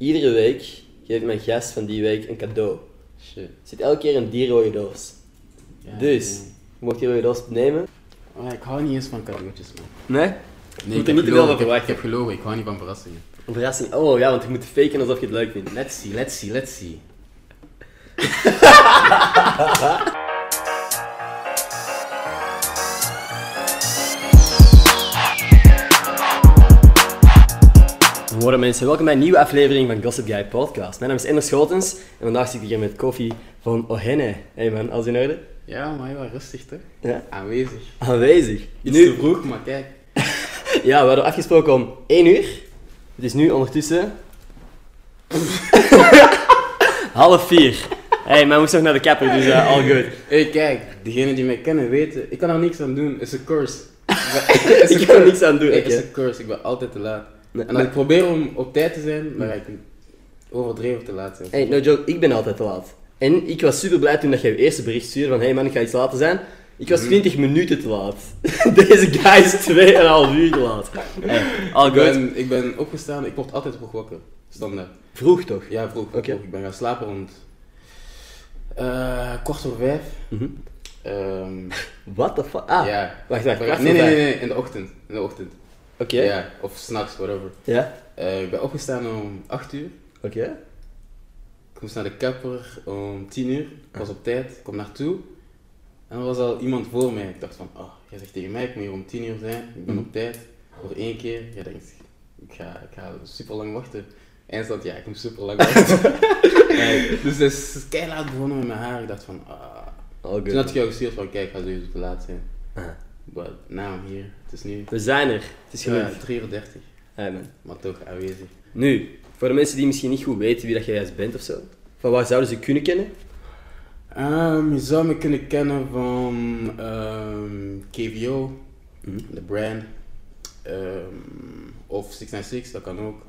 iedere week geeft mijn gast van die week een cadeau. Shit. Er zit elke keer een die rode doos. Ja, dus, ja. je mocht die rode doos nemen. Maar ik hou niet eens van cadeautjes, man. Nee? Nee, moet ik er heb niet gelogen, ik heb-. Ik heb gelogen, ik hou niet van verrassingen. Een verrassing. Oh ja, want je moet faken alsof je het leuk vindt. Let's see, let's see, let's see. Goedemorgen mensen, welkom bij een nieuwe aflevering van Gossip Guy Podcast. Mijn naam is Ender Schotens en vandaag zit ik hier met koffie van Ohene. Hey man, alles in orde? Ja, maar wel rustig, toch? Ja. Aanwezig. Aanwezig. Iets te vroeg, maar kijk. Ja, we hadden afgesproken om 1 uur. Het is nu ondertussen... half 4. Hey, maar moest nog naar de kapper, dus uh, all good. Hé, kijk, diegenen die mij kennen weten, ik kan er niks aan doen, het is een curse. Ik kan er niks aan doen, Het oké. is een curse, ik ben altijd te laat. Nee, En ik probeer om op tijd te zijn, ga ik overdreven te laat zijn. Hey, no joke, ik ben altijd te laat. En ik was super blij toen dat je je eerste bericht stuurde van hey man, ik ga iets later zijn. Ik was 20 minuten te laat. Deze guy is 2,5 uur te laat. Hey, all Ik ben, ik ben opgestaan, ik word altijd vroeg wakker. Standaard. Vroeg toch? Ja, vroeg. Oké. Ik ben gaan slapen rond eh, kwart voor vijf. Mhm. Ehm, What the fuck? Ah, ja. wacht, wacht. nee, nee, nee, nee, in de ochtend. In de ochtend. Oké. Ja, of s'nachts, whatever. Ja. Eh, ik ben opgestaan om 8 uur. Oké. Ik moest naar de kapper om 10 uur. Ik was op tijd, ik kom naartoe. En er was al iemand voor mij. Ik dacht van, oh, jij zegt tegen mij, ik moet hier om 10 uur zijn. Ik ben Mhm. op tijd. Voor één keer. Jij denkt, ik ga, ik ga super lang wachten. Eindstand, ja, ik moet super lang wachten. Dus het is keihard begonnen met mijn haar. Ik dacht van, ah. Good. Toen had ik jou gestuurd van, kijk, ik ga sowieso te laat zijn. Ah. But now I'm here. Het is nu We zijn er. Het is genoeg. ja, 3 uur 30. Hey man. Maar toch aanwezig. Nu, voor de mensen die misschien niet goed weten wie dat jij juist bent of zo. Van waar zouden ze kunnen kennen? Ehm, je zou me kunnen kennen van ehm, KVO, Mhm. de brand. Ehm, of 696, dat kan ook.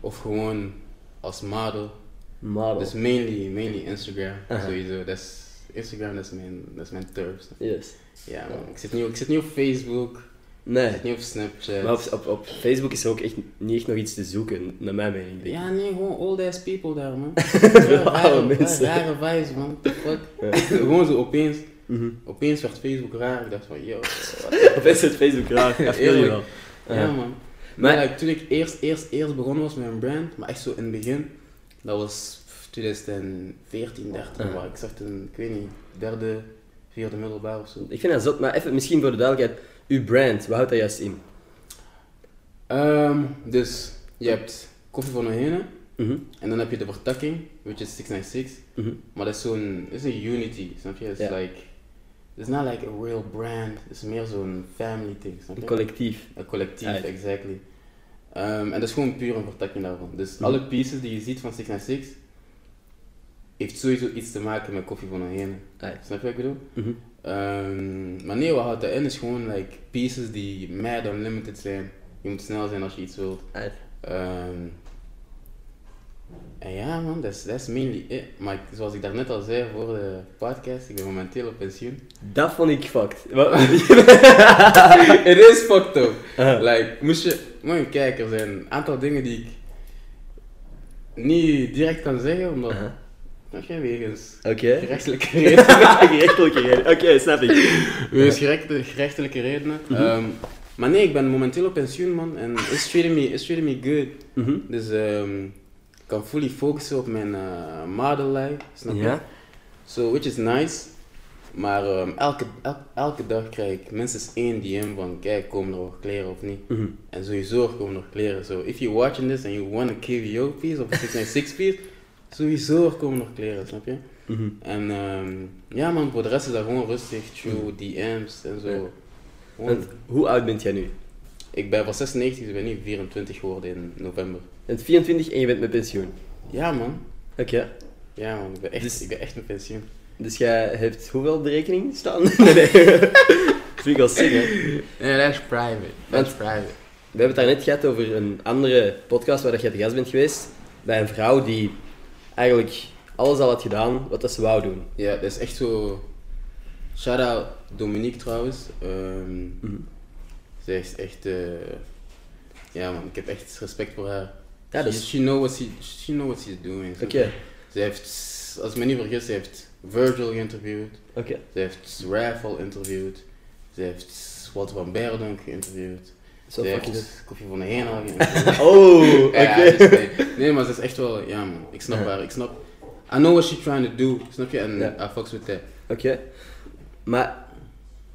Of gewoon als model. Model. Dus mainly, mainly Instagram, sowieso. Dat is, Instagram dat is mijn, dat is mijn turf. Yes. Ja man, ik zit, niet, ik zit niet op Facebook, ik Nee. zit niet op Snapchat. Maar op, op, op Facebook is er ook echt niet echt nog iets te zoeken, naar mijn mening. denk ik. Ja, nee, gewoon old ass people daar, man. Rare, mensen. Rare vibes, man. The fuck? Ja. gewoon zo opeens, Mhm. opeens werd Facebook raar. Ik dacht van, yo, Opeens is Facebook raar, dat je wel. Ja, Ja. man. Maar- Maar like, toen ik eerst, eerst, eerst begonnen was met een brand, maar echt zo in het begin, dat was 2014, 13, Ah. waar ik zag toen, ik weet niet, derde, vierde middelbaar of zo. Ik vind dat zot, maar even misschien voor de duidelijkheid. Uw brand, wat houdt dat juist in? Ehm, dus je hebt koffie van Ohene Mhm. en dan heb je de vertakking, which is 696, Mhm. maar dat is zo'n, is een unity, snap je? It's Ja. like, it's not like a real brand, het is meer zo'n family thing, snap je? Een collectief. Een collectief, Right. exactly. Ehm, en dat is gewoon puur een vertakking daarvan. Dus Mhm. alle pieces die je ziet van 696 heeft sowieso iets te maken met koffie van. Right. Snap je wat ik bedoel? Maar nee, wat houdt dat in is gewoon like, pieces die mad unlimited zijn. Je moet snel zijn als je iets wilt. Ehm, en ja man, dat is mainly it. Maar ik- zoals ik daarnet al zei voor de podcast, ik ben momenteel op pensioen. Dat vond ik fucked. Het is fucked up. Ah. Like, moest je, je kijken, er zijn een aantal dingen die ik niet direct kan zeggen, omdat, Je wegens Oké. gerechtelijke redenen, Gerechtelijke reden. Oké, snap ik. gerechte- gerechtelijke redenen. Mhm. Ehm, maar nee, ik ben momenteel op pensioen, man, en it's treating me, it's treating me good. Mhm. Dus ehm, ik kan fully focussen op mijn uh, model life, snap je? So, which is nice. Maar ehm, elke, el- elke dag krijg ik minstens één DM van, kijk, komen er nog kleren of niet? Mhm. En sowieso er komen nog kleren. So, if you're watching this and you want a KVO piece of a 696 piece, sowieso er komen nog kleren, snap je? Mhm. En ehm, ja man, voor de rest is dat gewoon rustig, through DM's en zo. Ja. Want hoe oud bent jij nu? ik ben van 96, dus ik ben nu 24 geworden in november. Je bent 24 en je bent met pensioen. Ja man, Oké. ja man, ik ben echt, Dus- ik ben echt met pensioen. Dus jij hebt hoeveel op de rekening staan? nee, nee. Dat vind ik wel sick, hè. Nee, dat is private. Dat is private. We hebben het daarnet gehad over een andere podcast waar dat jij te gast bent geweest. Bij een vrouw die eigenlijk alles al had gedaan wat dat ze wou doen. Ja, dat is echt zo. Shout out Dominique trouwens. Ehm Mhm. Zij is echt. eh, ja man, ik heb echt respect voor haar. Ja, dat she, she, know what she, she know what she's doing. Oké, Ze Ze heeft, als ik me niet vergis, ze heeft Virgil geïnterviewd. oké. Ze heeft al interviewd. Ze heeft Walter van Beerdonk geïnterviewd. Zo fucking heeft Koffie van de geïnterviewd. Oh, oké. Ja, ja, dus nee. nee, maar ze is echt wel, ja man, ik snap Ja. haar, ik snap, I know what she's trying to do, snap je, en Ja. I fucks with that. Oké. Maar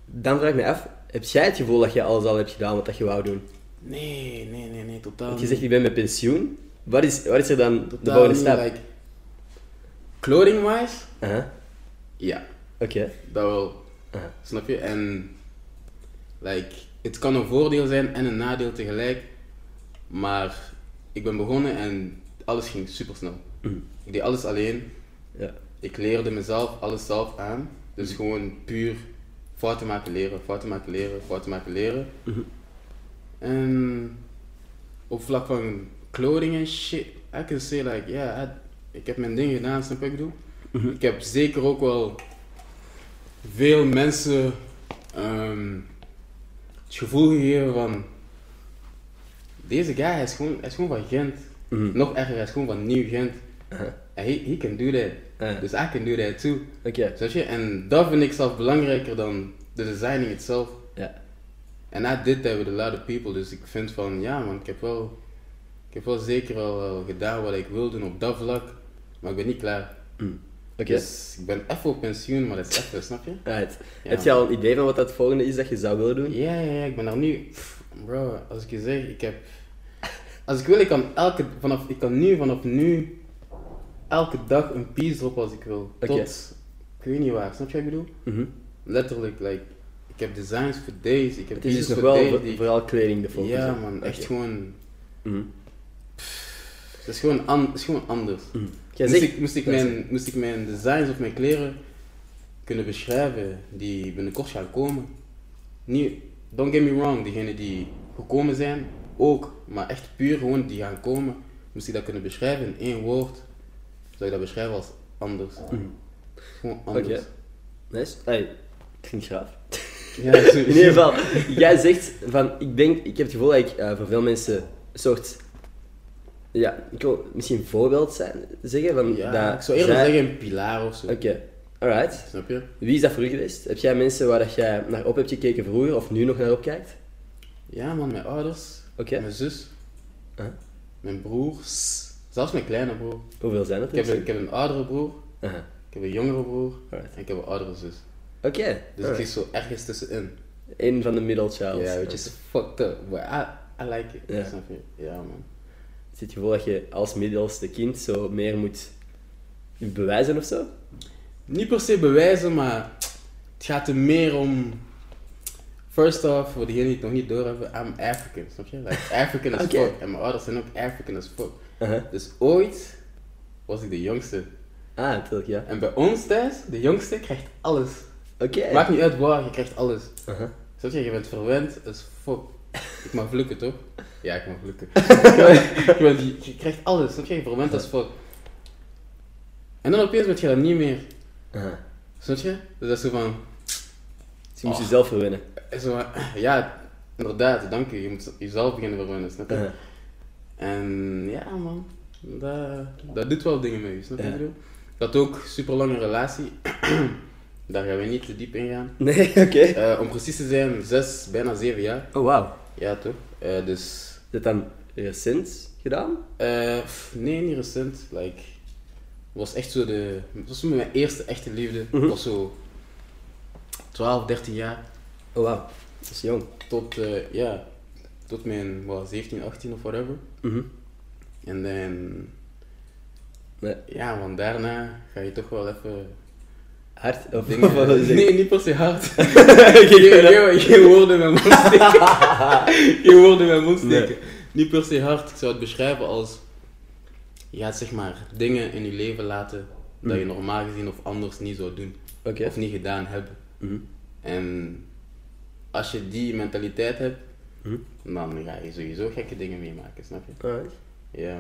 dan vraag ik me af, heb jij het gevoel dat je alles al hebt gedaan wat dat je wou doen? Nee, nee, nee, nee, totaal Want je zegt, ik ben met pensioen. Wat is, wat is er dan de volgende stap? like, wise, Aha, ja, Oké. dat wel, Aha. snap je, en, like, het kan een voordeel zijn en een nadeel tegelijk, maar ik ben begonnen en alles ging super snel. Mhm. Ik deed alles alleen, Ja. ik leerde mezelf alles zelf aan. Dus gewoon puur fouten maken leren, fouten maken leren, fouten maken leren. Mhm. En op vlak van clothing en shit, I can say like, ja, I- ik heb mijn ding gedaan, snap ik? Mhm. Ik heb zeker ook wel veel mensen ehm, het gevoel gegeven van, deze guy hij is gewoon, hij is gewoon van Gent. Mhm. Nog erger, hij is gewoon van Nieuw-Gent. Aha. En he, he can do that. Dus I can do that too. Oké. Snap je? En dat vind ik zelf belangrijker dan de designing itself. Ja. En I did that with a lot of people. Dus ik vind van, ja man, ik heb wel, ik heb wel zeker al gedaan wat ik wil doen op dat vlak. Maar ik ben niet klaar. Mm. Oké. Dus ik ben even op pensioen, maar dat is even, snap je? Right. Ja, Heb je al een idee van wat dat volgende is dat je zou willen doen? Ja, ja, ja, ik ben daar nu. Bro, als ik je zeg, ik heb. Als ik wil, ik kan elke. Vanaf, ik kan nu, vanaf nu. Elke dag een piece droppen als ik wil. Oké. Tot. Ik weet niet waar, snap je wat ik bedoel? Mhm. Letterlijk, like. Ik heb designs voor days, ik heb Het is dus nog wel die- vooral kleding de focus. Ja man, echt gewoon. Mhm. Het is gewoon, an, het is gewoon anders. Mhm. Jij Moest zegt- ik, moest, ik Ja, mijn, moest ik mijn designs of mijn kleren kunnen beschrijven die binnenkort gaan komen. Niet, don't get me wrong, diegenen die gekomen zijn, ook, maar echt puur gewoon die gaan komen, moest ik dat kunnen beschrijven in één woord, zou ik dat beschrijven als anders. Mhm. Gewoon anders. Oké. Nice. Hey, klinkt graaf. Ja, In ieder geval, jij zegt van, ik denk, ik heb het gevoel dat ik eh, voor veel mensen een soort, ja, ik wil misschien een voorbeeld zijn, zeggen van Ja, dat ik zou eerder zeggen een pilaar of zo. Oké, alright. Snap je? Wie is dat voor u geweest? Heb jij mensen waar dat jij naar op hebt gekeken vroeger of nu nog naar opkijkt? Ja man, mijn ouders, Oké. mijn zus, Huh? mijn broers, zelfs mijn kleine broer. Hoeveel zijn het Ik heb, er? een, ik heb een oudere broer, ik heb een jongere broer Alright. en ik heb een oudere zus. Oké, Dus ik zit zo ergens tussenin. Een van de middle child. Ja, which is fucked up, but I, I like it. Je? Ja, man. Is het gevoel dat je als middelste kind zo meer moet bewijzen of zo? Niet per se bewijzen, maar het gaat er meer om. First off, voor diegenen die het nog niet doorhebben, I'm African, snap je? Like, African as Oké. fuck. En mijn ouders zijn ook African as fuck. Aha. Dus ooit was ik de jongste. Ah, natuurlijk, ja. En bij ons thuis, de jongste krijgt alles. Oké. Maakt niet uit waar, je krijgt alles. Aha. Snap je? Je bent verwend as fuck. Ik mag vloeken, toch? Ja, ik mag vloeken. je, je- je krijgt alles, snap je? Verwend as fuck. En dan opeens ben je dat niet meer. Aha. Snap je? Dus dat is zo van... Dus je moet Oh. jezelf verwinnen. Zo van, ja, inderdaad, dank je. Je moet jezelf beginnen verwennen, snap je? En ja, man. Dat, dat doet wel dingen met je, snap je Ja. had ook super lange relatie. Daar gaan we niet te diep in gaan. Nee, oké. Eh, om precies te zijn, zes, bijna zeven jaar. Oh, wauw. Ja, toch? Eh, dus Is dat dan recent gedaan? Pff, nee, niet recent. Like, het was echt zo de. Het was mijn eerste echte liefde. Mhm. Het was zo 12, 13 jaar. Oh, wauw. Dat is jong. Tot, eh, ja, tot mijn wat, 17, 18 of whatever. Mhm. En dan. Nee. Ja, want daarna ga je toch wel even. Hard? Of Dingen, of wat wil je zeggen? nee, niet per se hard. Geen, geen, geen woorden in mijn mond steken. geen woorden in mijn mond steken. Nee. Niet per se hard. Ik zou het beschrijven als... Je gaat zeg maar dingen in je leven laten dat je Mm. normaal gezien of anders niet zou doen. Oké. Of niet gedaan hebben. Mhm. En als je die mentaliteit hebt, Mhm. dan ga je sowieso gekke dingen meemaken, snap je? Alright. Ja.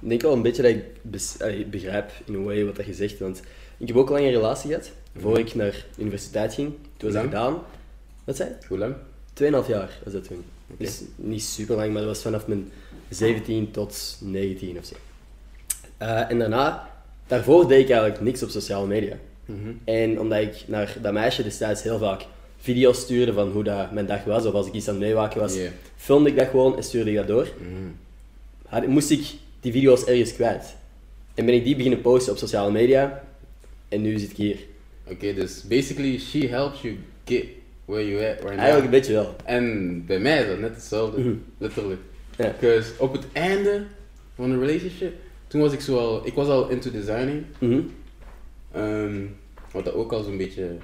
Ik denk wel een beetje dat ik begrijp in een way wat dat je zegt. Want ik heb ook al lang een relatie gehad. Voor ik naar de universiteit ging. Toen was dat gedaan. Wat zei? Hoe lang? Tweeënhalf jaar was dat toen. Oké. Dus niet super lang, maar dat was vanaf mijn 17 tot 19 of zo. Eh, en daarna, daarvoor deed ik eigenlijk niks op sociale media. Mhm. En omdat ik naar dat meisje destijds heel vaak video's stuurde van hoe dat mijn dag was, of als ik iets aan het meewaken was, Ja. filmde ik dat gewoon en stuurde ik dat door. Mhm. Had- moest ik die video's ergens kwijt. En ben ik die beginnen posten op sociale media. En nu zit ik hier. Oké, dus basically, she helps you get where you at right now. Eigenlijk een beetje wel. En bij mij is dat net hetzelfde, Mhm. letterlijk. Ja. Because op het einde van de relationship, toen was ik zo al, ik was al into designing. Mhm. Ehm, wat dat ook al zo'n beetje,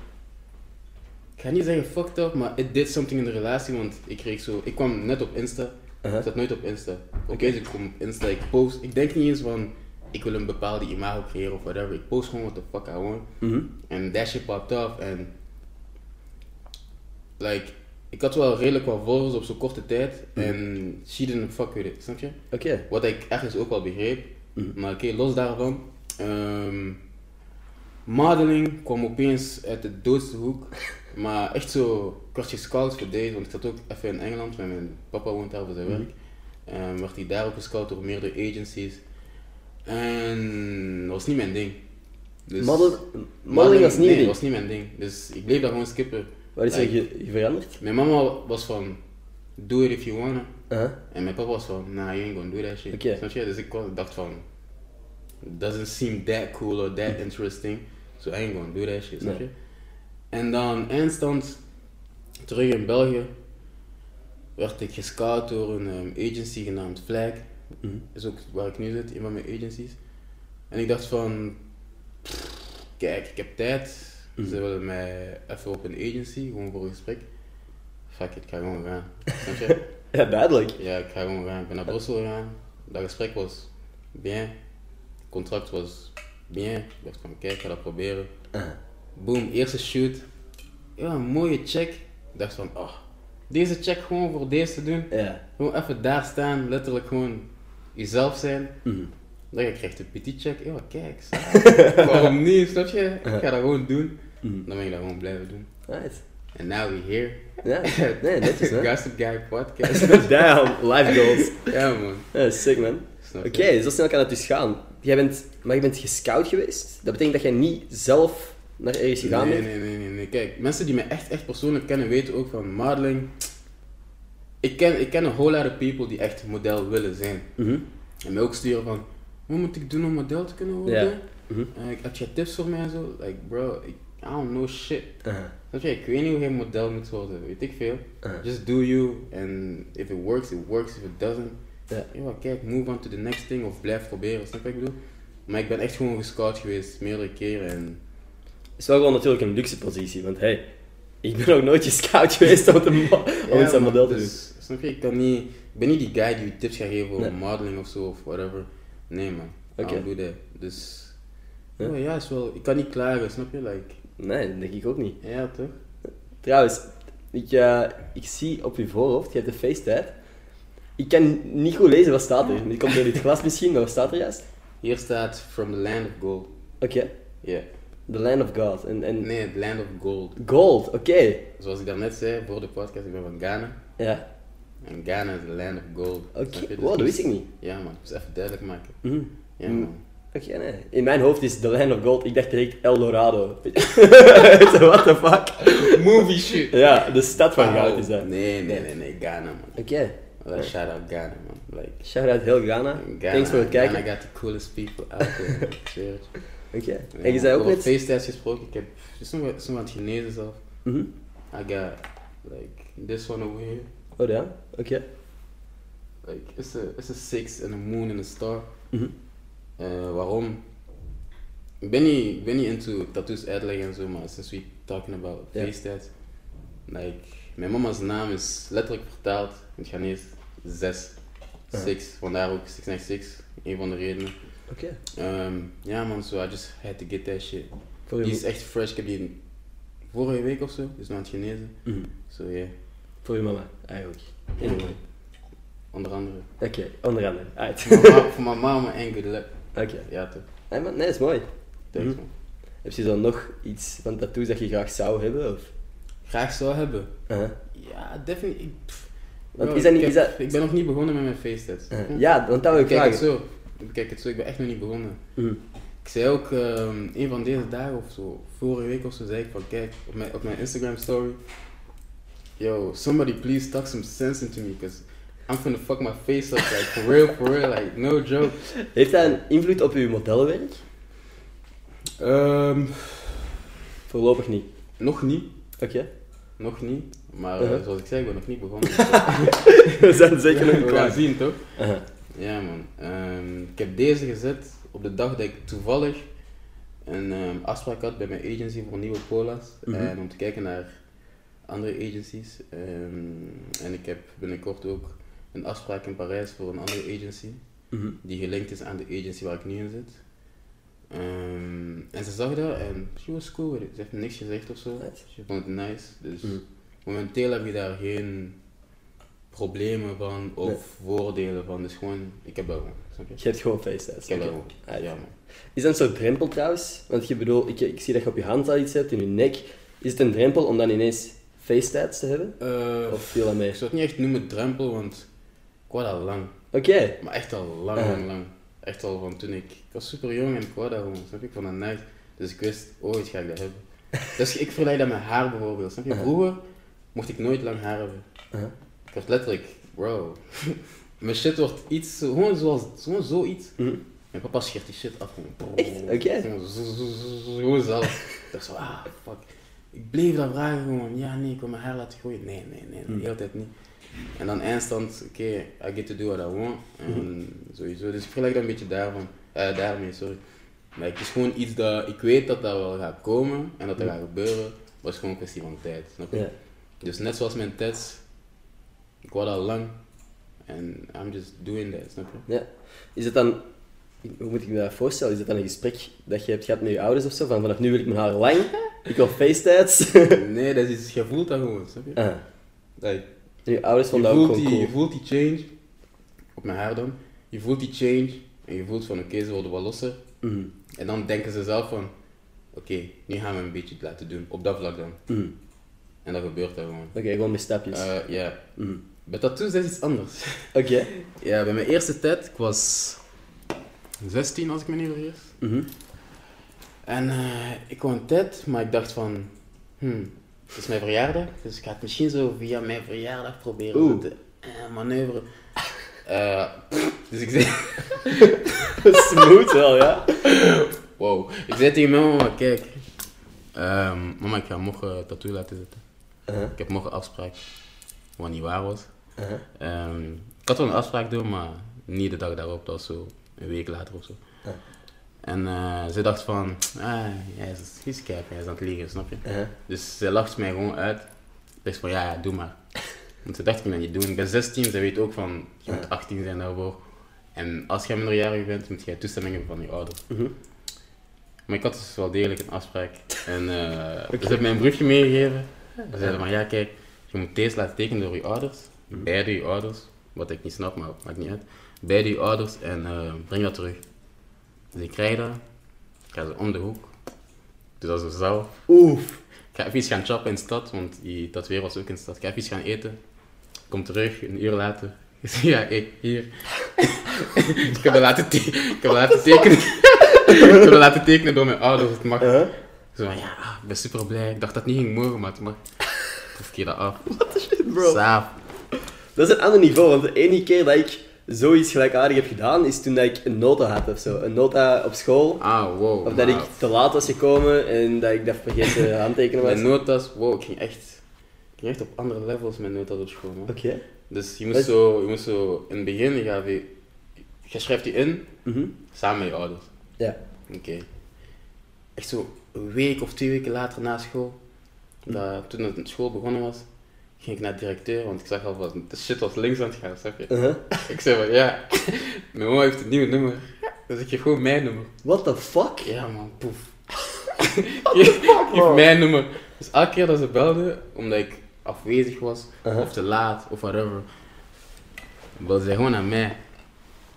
ik ga niet zeggen fucked up, maar it did something in de relatie, want ik kreeg zo, ik kwam net op Insta, Uh-huh. ik zat nooit op Insta. Oké, Oké. dus ik kom op Insta, ik post, ik denk niet eens van, ik wil een bepaalde imago creëren of whatever, ik post gewoon what the fuck I want. Mhm. En that shit popped off en like ik had wel redelijk wat volgers op zo'n korte tijd en she didn't fuck with it, snap je? Oké. Wat ik ergens ook wel begreep. Mhm. Maar oké, los daarvan. ehm, modeling kwam opeens uit de doodste hoek. Maar echt zo, ik werd gescout voor deze, want ik zat ook even in Engeland, met mijn papa woont daar voor zijn Mhm. werk. En werd hij daar ook gescout door meerdere agencies. En dat was niet mijn ding. Dus- Model, modeling was niet nee, je ding. was niet mijn ding. Dus ik bleef daar gewoon skippen. Wat is Like, ge- ge- veranderd? Mijn mama was van, do it if you wanna. En mijn papa was van, nah, you ain't gonna do that shit. Oké. Snap je? Dus ik dacht van, doesn't seem that cool or that interesting. So I ain't gonna do that shit, snap Nee. je? En dan eindstand, terug in België, werd ik gescout door een ehm, agency genaamd Flag. Is ook waar ik nu zit, een van mijn agencies. En ik dacht van, kijk, ik heb tijd. Mhm. Ze willen mij even op een agency, gewoon voor een gesprek. Fuck it, ik ga gewoon gaan. Snap je? Ja, duidelijk. Ja, ik ga gewoon gaan. Ik ben naar Brussel gegaan. Dat gesprek was bien. Het contract was bien. Ik dacht van, kijk, ik ga dat proberen. Uh-huh. Boom, eerste shoot. Ja, een mooie check. Ik dacht van, oh, deze check gewoon voor deze te doen. Gewoon even daar staan, letterlijk gewoon jezelf zijn. Mhm. Dan krijg je een petit check. Ja, kijk, saai. waarom niet, snap je? Ik ga dat gewoon doen. Mhm. Dan ben ik dat gewoon blijven doen. Right. En now we here. Ja, nee, netjes hè. Gossip Guy podcast. Damn, life goals. ja man. Ja, sick man. Oké, zo snel kan het dus gaan. Jij bent, maar je bent gescout geweest. Dat betekent dat jij niet zelf naar ergens gegaan nee, bent? nee, nee, nee, nee. Kijk, mensen die me echt, echt persoonlijk kennen weten ook van modeling. Ik ken, ik ken een whole lot of people die echt model willen zijn. Mhm. En mij ook sturen van, wat moet ik doen om model te kunnen worden? Ja. En ik, heb je tips voor mij en zo? Like, bro, I don't know shit. Uh-huh. Snap je? Ik weet niet hoe je model moet worden, weet ik veel. Uh-huh. Just do you, and if it works, it works. If it doesn't, Ja. ja, kijk, move on to the next thing of blijf proberen, snap je wat ik bedoel? Maar ik ben echt gewoon gescout geweest, meerdere keren en... Het is wel gewoon natuurlijk een luxe positie, want hey, ik ben nog nooit gescout geweest om, mo- om iets aan model te doen. dus, Snap je? Ik, kan niet, ik ben niet die guy die je tips gaat geven over Nee. modeling of zo of whatever. Nee man, Oké. ik doe dat. Dus... Ja. Ja, ja, is wel, ik kan niet klagen, snap je? Like, Nee, dat denk ik ook niet. ja toch? Trouwens, ik, eh, ik zie op je voorhoofd, je hebt de feesttijd. Ik kan niet goed lezen, wat staat er? Die komt door dit glas misschien, maar wat staat er juist? Hier staat From the Land of Gold. Oké, Ja. the land of God. En, en Nee, the Land of Gold. gold, oké. Zoals ik daarnet zei voor de podcast, ik ben van Ghana. Ja, En Ghana is the land of gold. oké. Je? Dus Wow, dat ik wist ik niet. Ja man, dus even duidelijk maken. Mhm. Ja Mm. man. Oké, nee. In mijn hoofd is the land of gold, ik dacht direct El Dorado. What the fuck? Movie shit. Ja, de stad van goud is dat. Nee, nee, nee, nee, Ghana man. Oké, Like, shout out Ghana man. Like, shout out heel Ghana. Ghana, Thanks voor het kijken. Ghana got the coolest people out there. Ik. Oké. Ja, En je zei ook net... feesttijds gesproken, ik heb soms het genezen zelf. Mhm. I got like this one over here. Oh ja, oké. Like it's a it's a six and a moon and a star. Mhm. Eh, waarom? Ik ben niet, ik ben niet into tattoos uitleggen en zo, maar since we talking about Ja. feesttijd. Like, mijn mama's naam is letterlijk vertaald in het Ghanese 6. Ja. 6, vandaar ook 696, een van de redenen. Oké. Ehm, ja man, so I just had to get that shit. Die is echt fresh, ik heb die vorige week of zo, dus nog aan het genezen. Mhm. So yeah, voor je mama, eigenlijk. Anyway. onder andere. Oké, onder andere. Uit. Voor mijn mama en good luck. Oké. Ja toch, Nee, maar, nee, is mooi. thanks man. Heb je dan nog iets van tattoos dat je graag zou hebben? Of? Graag zou hebben. Ja, pff, Want is dat niet... ik, Is dat... ik ben nog niet begonnen met mijn face test. Eh, ja, want dat wil ik Kijk het zo. Kijk het zo, ik ben echt nog niet begonnen. Mhm. Ik zei ook ehm, een van deze dagen of zo, vorige week of zo, zei ik van kijk, op mijn, op mijn Instagram story. Yo, somebody please talk some sense into me, because I'm gonna fuck my face up, like for real, for real, like no joke. Heeft dat een invloed op uw modellenwerk? Ehm, Voorlopig niet. nog niet, Oké. nog niet. Maar eh, Uh-huh. zoals ik zei, ik ben nog niet begonnen. We zijn zeker nog We gaan klaar. zien toch? Uh-huh. Ja man, Ehm, ik heb deze gezet op de dag dat ik toevallig een ehm, afspraak had bij mijn agency voor nieuwe pola's. Mhm. En om te kijken naar andere agencies. Ehm, en ik heb binnenkort ook een afspraak in Parijs voor een andere agency. Mhm. Die gelinkt is aan de agency waar ik nu in zit. Ehm, en ze zag dat en she was cool with it. Ze heeft niks gezegd of zo. Ze vond het nice. Dus Mhm. momenteel heb je daar geen problemen van of Nee. voordelen van. Dus gewoon, ik heb dat gewoon. Snap je? Je hebt gewoon FaceTest. Ik heb dat gewoon. Ja man. Is dat een soort drempel trouwens? Want je bedoel, ik, ik zie dat je op je hand al iets hebt, in je nek. Is het een drempel om dan ineens FaceTimes te hebben? Eh, Of viel dat mee? ik zou het niet echt noemen drempel, want ik wou dat al lang. Oké. Maar echt al lang, Uh-huh. lang, lang. Echt al van toen ik... Ik was super jong en ik wou dat gewoon, snap je? Ik vond dat nice. Dus ik wist, ooit ga ik dat hebben. dus ik vergelijk dat met haar bijvoorbeeld, snap je? Uh-huh. Vroeger mocht ik nooit lang haar hebben. Uh-huh. Ik was letterlijk, bro. Mijn shit wordt iets, gewoon zoals, gewoon zoiets. Mhm. Mijn papa scheert die shit af. Gewoon. Echt? Oké. Gewoon zo, zo zelf. Ik dacht zo, ah, fuck. Ik bleef dat vragen gewoon. Ja, nee, ik wil mijn haar laten groeien. Nee, nee, nee, de hele tijd niet. En dan eindstand, oké, I get to do what I want. En sowieso, dus ik vergelijk dat een beetje daarvan, eh, daarmee, sorry. Maar het is gewoon iets dat, ik weet dat dat wel gaat komen en dat dat gaat gebeuren. Maar het is gewoon een kwestie van tijd, snap je? Dus net zoals mijn test, ik wou dat al lang. En I'm just doing that, snap je? ja. Is het dan... Hoe moet ik me dat voorstellen? Is het dan een gesprek dat je hebt gehad met je ouders of zo? Van vanaf nu wil ik mijn haar lang, ik wil FaceTimes. Nee, dat is iets, je voelt dat gewoon, snap je? ah. Je ouders vonden dat ook gewoon die, je cool. voelt die change, op mijn haar dan, je voelt die change en je voelt van oké, ze worden wel losser. Mhm. En dan denken ze zelf van, oké, nu gaan we een beetje laten doen, op dat vlak dan. Mhm. En dat gebeurt dan gewoon. Oké, gewoon met stapjes. Eh, Ja, Mhm. bij tattoos is iets anders. Oké. Ja, bij mijn eerste tijd, ik was 16 als ik me niet vergis. Mhm. En eh, ik een tijd, maar ik dacht van, hmm, het is mijn verjaardag, dus ik ga het misschien zo via mijn verjaardag proberen Oeh. te eh, manoeuvre. Eh, dus ik zei, Smooth wel, ja. wow, ik zei tegen mijn mama, kijk, ehm, mama ik ga morgen een tattoo laten zetten. Uh-huh. Ik heb morgen afspraak, wat niet waar was. Uh-huh. Ehm, ik had wel een afspraak doen, maar niet de dag daarop, dat was zo een week later of zo. Ja. En eh, ze dacht van, ah, hij is, hij is cap, hij is aan het liegen, snap je? Dus ze lacht mij gewoon uit. Ik dacht van, ja, ja, doe maar. Want ze dacht, ik dat niet doen. Ik ben 16, ze weet ook van, je moet 18 zijn daarvoor. En als jij minderjarig bent, moet jij toestemming hebben van je ouders. Mhm. Maar ik had dus wel degelijk een afspraak. En eh ze hebben mij een briefje meegegeven. Ze zeiden van, ja kijk, je moet deze laten tekenen door je ouders. Beide je ouders. Wat ik niet snap, maar maakt niet uit. Beide je ouders en eh, breng dat terug. Dus ik krijg dat. Ik ga ze om de hoek. Dus dat is zo zelf. Oef. Ik ga even iets gaan chappen in de stad, want die tatoeëer was ook in de stad. Ik ga even iets gaan eten. Kom terug, een uur later. Ik zeg, ja, ik, hier. ik heb dat laten, te- ik heb dat laten tekenen. ik heb dat laten tekenen door mijn ouders. Het mag. Uh-huh. Zo van, ja, ik ben super blij. Ik dacht dat het niet ging mogen, maar het mag. Proef ik dat af. Bro. Saaf. Dat is een ander niveau, want de enige keer dat ik zoiets gelijkaardig heb gedaan, is toen dat ik een nota had of zo. Een nota op school. Ah, wow. Of dat ik te laat was gekomen en dat ik dat vergeten handtekenen was. Mijn notas, wow, ik ging echt, ik ging echt op andere levels met notas op school. Oké. Dus je Wat- moest, zo, je moest zo, in het begin, je, gaat je schrijft die in, Mhm. samen met je ouders. Ja. Oké. Echt zo een week of twee weken later na school, dat, toen de school begonnen was, ging ik naar de directeur, want ik zag al van, de shit was links aan het gaan, snap je? Uh-huh. Ik zei van, ja, mijn mama heeft een nieuw nummer, dus ik geef gewoon mijn nummer. What the fuck? Ja man, poef. Geef geef mijn nummer. Dus elke keer dat ze belden, omdat ik afwezig was, Uh-huh. of te laat, of whatever, belden zij gewoon aan mij.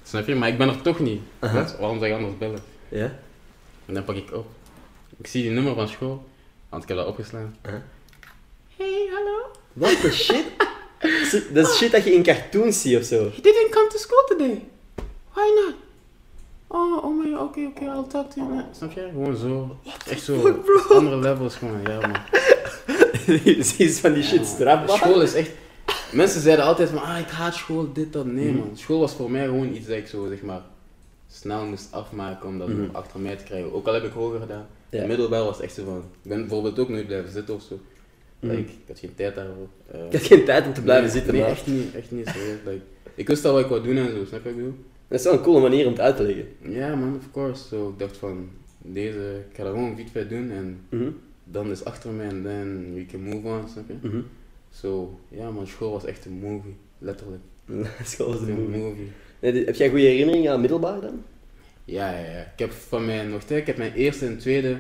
Snap je? Maar ik ben er toch niet. Uh-huh. Dus waarom zou je anders bellen? Ja. En dan pak ik op. Ik zie die nummer van school, want ik heb dat opgeslaan. Uh-huh. Hey, hallo? What the shit? Dat is shit dat je in cartoons ziet of zo. He didn't come to school today. Why not? Oh, oh my, oké, oké, I'll talk to you. Snap je? Gewoon zo. Echt zo. fuck? Andere levels gewoon, ja man. Zie je van die shit Ja, strafbaar? School is echt... Mensen zeiden altijd van, ah, ik haat school, dit, dat. Nee Mhm. man. School was voor mij gewoon iets dat ik zo, zeg maar, snel moest afmaken om dat Mhm. nog achter mij te krijgen. Ook al heb ik hoger gedaan. Ja. Middelbaar was echt zo van, ik ben bijvoorbeeld ook nooit blijven zitten of zo. Mhm. Like, ik had geen tijd daarvoor. Eh, Ik had geen tijd om te blijven nee, zitten, Nee, maar echt niet, echt niet serieus. Like, ik wist al wat ik wou doen en zo, snap je wat ik bedoel? dat is wel een coole manier om het uit te leggen. Ja man, of course. So, ik dacht van, deze, ik ga dat gewoon vet doen en Mhm. dan is achter mij en then we can move on, snap je? So, ja man, school was echt een movie, letterlijk. School de Een movie. movie. Nee, di- heb jij goede herinneringen aan middelbaar dan? Ja, ja, ja. Ik heb van mijn, nog ik heb mijn eerste en tweede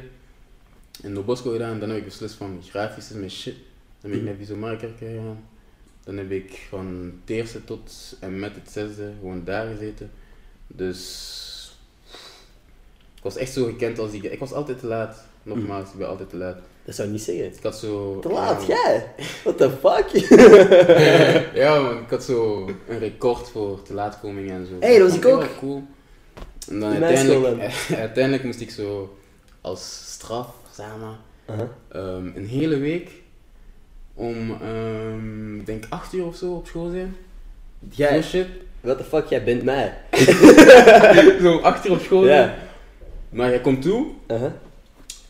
in de Bosco gedaan. Dan heb ik beslist van grafisch is mijn shit. Dan ben ik Mhm. naar Visomarker gegaan. Dan heb ik van het eerste tot en met het zesde gewoon daar gezeten. Dus ik was echt zo gekend als die guy. Ik was altijd te laat. Nogmaals, ik ben altijd te laat. Dat zou ik niet zeggen. Ik had zo... Te laat, ja, jij? What the fuck? ja man, ik had zo een record voor te laatkoming en zo. Hey, dat was ik ook. cool. En dan uiteindelijk, uiteindelijk moest ik zo als straf, maar, Aha. ehm, een hele week om, ik denk 8 uur of zo op school zijn. Jij, shit. what the fuck, jij bent mij. zo 8 uur op school zijn. Maar je komt toe Aha.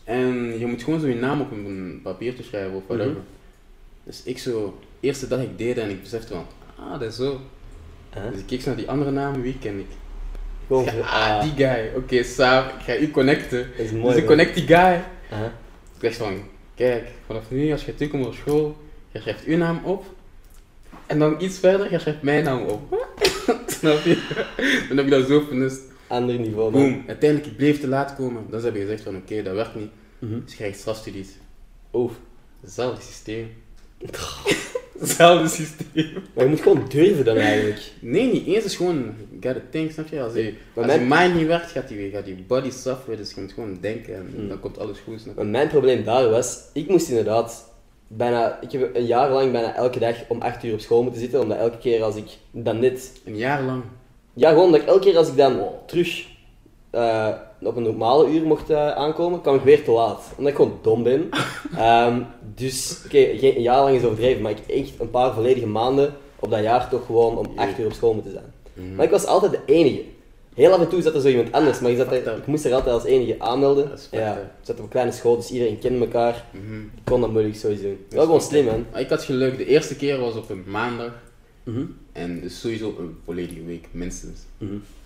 en je moet gewoon zo je naam op een papiertje schrijven of whatever. Mhm. Dus ik zo, eerste dag ik deed en ik besefte van, ah dat is zo. Aha. Dus ik keek zo naar die andere namen, wie ken ik? Gewoon ah, ah, die guy. Oké, Saab, ik ga u connecten. Is mooi. dus ik man. connect die guy. Ik dacht van, kijk, vanaf nu als je terugkomt op school, je schrijft uw naam op. En dan iets verder, je schrijft mijn naam op. Snap je? Dan heb je dat zo vernust. Ander niveau, man. Boom. Uiteindelijk, ik bleef te laat komen. Dan hebben ze gezegd van, oké, dat werkt niet. Mhm. Dus je krijgt strafstudies. Oef. Hetzelfde systeem. Hetzelfde systeem. Maar je moet gewoon durven dan eigenlijk. Nee, niet eens. Het is gewoon, gotta think, snap je? Als je, je mind niet werkt, gaat die, gaat die body sufferen. Dus je moet gewoon denken en Mm. dan komt alles goed, snap je? Maar mijn probleem daar was, ik moest inderdaad bijna, ik heb een jaar lang bijna elke dag om 8 uur op school moeten zitten, omdat elke keer als ik dan net, Een jaar lang. ja gewoon dat ik elke keer als ik dan terug eh, op een normale uur mocht eh, aankomen, kwam ik weer te laat. Omdat ik gewoon dom ben. Ehm, dus, oké, geen- een jaar lang is overdreven, maar ik echt een paar volledige maanden op dat jaar toch gewoon om 8 uur op school moeten zijn. Mhm. Maar ik was altijd de enige. Heel af en toe zat er zo iemand anders, maar je zat er, ik moest er altijd als enige aanmelden. Ja, ik zat op een kleine school, dus iedereen kende elkaar. Mhm. Ik kon dat moeilijk sowieso doen. Wel gewoon slim, man. Maar ik had geluk, de eerste keer was op een maandag. Mhm. En dus sowieso een volledige week, minstens.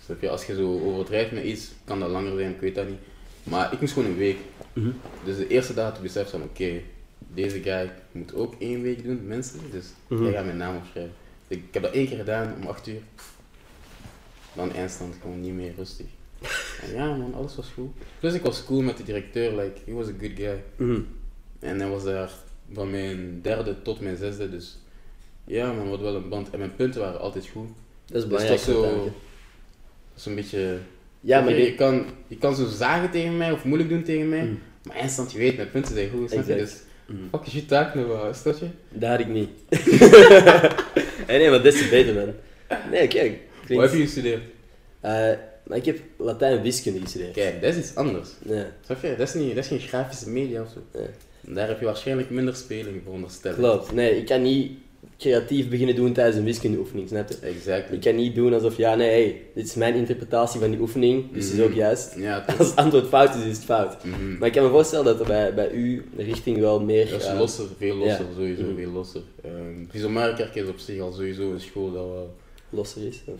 Snap je? Als je zo overdrijft met iets, kan dat langer zijn, ik weet dat niet. Maar ik moest gewoon een week. Mhm. Dus de eerste dag had ik van, oké, deze guy moet ook één week doen, minstens. Dus Mhm. jij gaat mijn naam opschrijven. Dus ik heb dat één keer gedaan, om 8 uur. Dan eindstand, gewoon niet meer rustig. En ja man, alles was goed. Plus ik was cool met de directeur, like, he was a good guy. Mhm. En hij was daar van mijn derde tot mijn zesde, dus ja man, hadden wel een band. En mijn punten waren altijd goed. Dat is Dus belangrijk. dat is zo, is een beetje... Ja, maar je, kan, je kan zo zagen tegen mij of moeilijk doen tegen mij, Mm. maar eindstand, je weet, mijn punten zijn goed, snap je? Dus Mhm. fuck is je taak nou wel, snap je? Dat had ik niet. nee, nee, maar des te beter, man. Nee, kijk. Wat heb je gestudeerd? Eh, maar ik heb Latijn en wiskunde gestudeerd. Kijk, dat is iets anders. Ja, Snap je? Dat is, niet, dat is geen grafische media of zo. Ja. Daar heb je waarschijnlijk minder speling voor onderstellen. klopt. Nee, ik kan niet creatief beginnen doen tijdens een wiskundeoefening, snap je? Exactly. Ik kan niet doen alsof, ja, nee, hey, dit is mijn interpretatie van die oefening, dus het is ook Mhm. juist. Ja, toch. Als het antwoord fout is, is het fout. Mhm. Maar ik kan me voorstellen dat er bij, bij u de richting wel meer... Dat is eh, losser, veel losser, ja. sowieso, Mhm. veel losser. Um, is op zich al sowieso een school dat wel losser is. Of...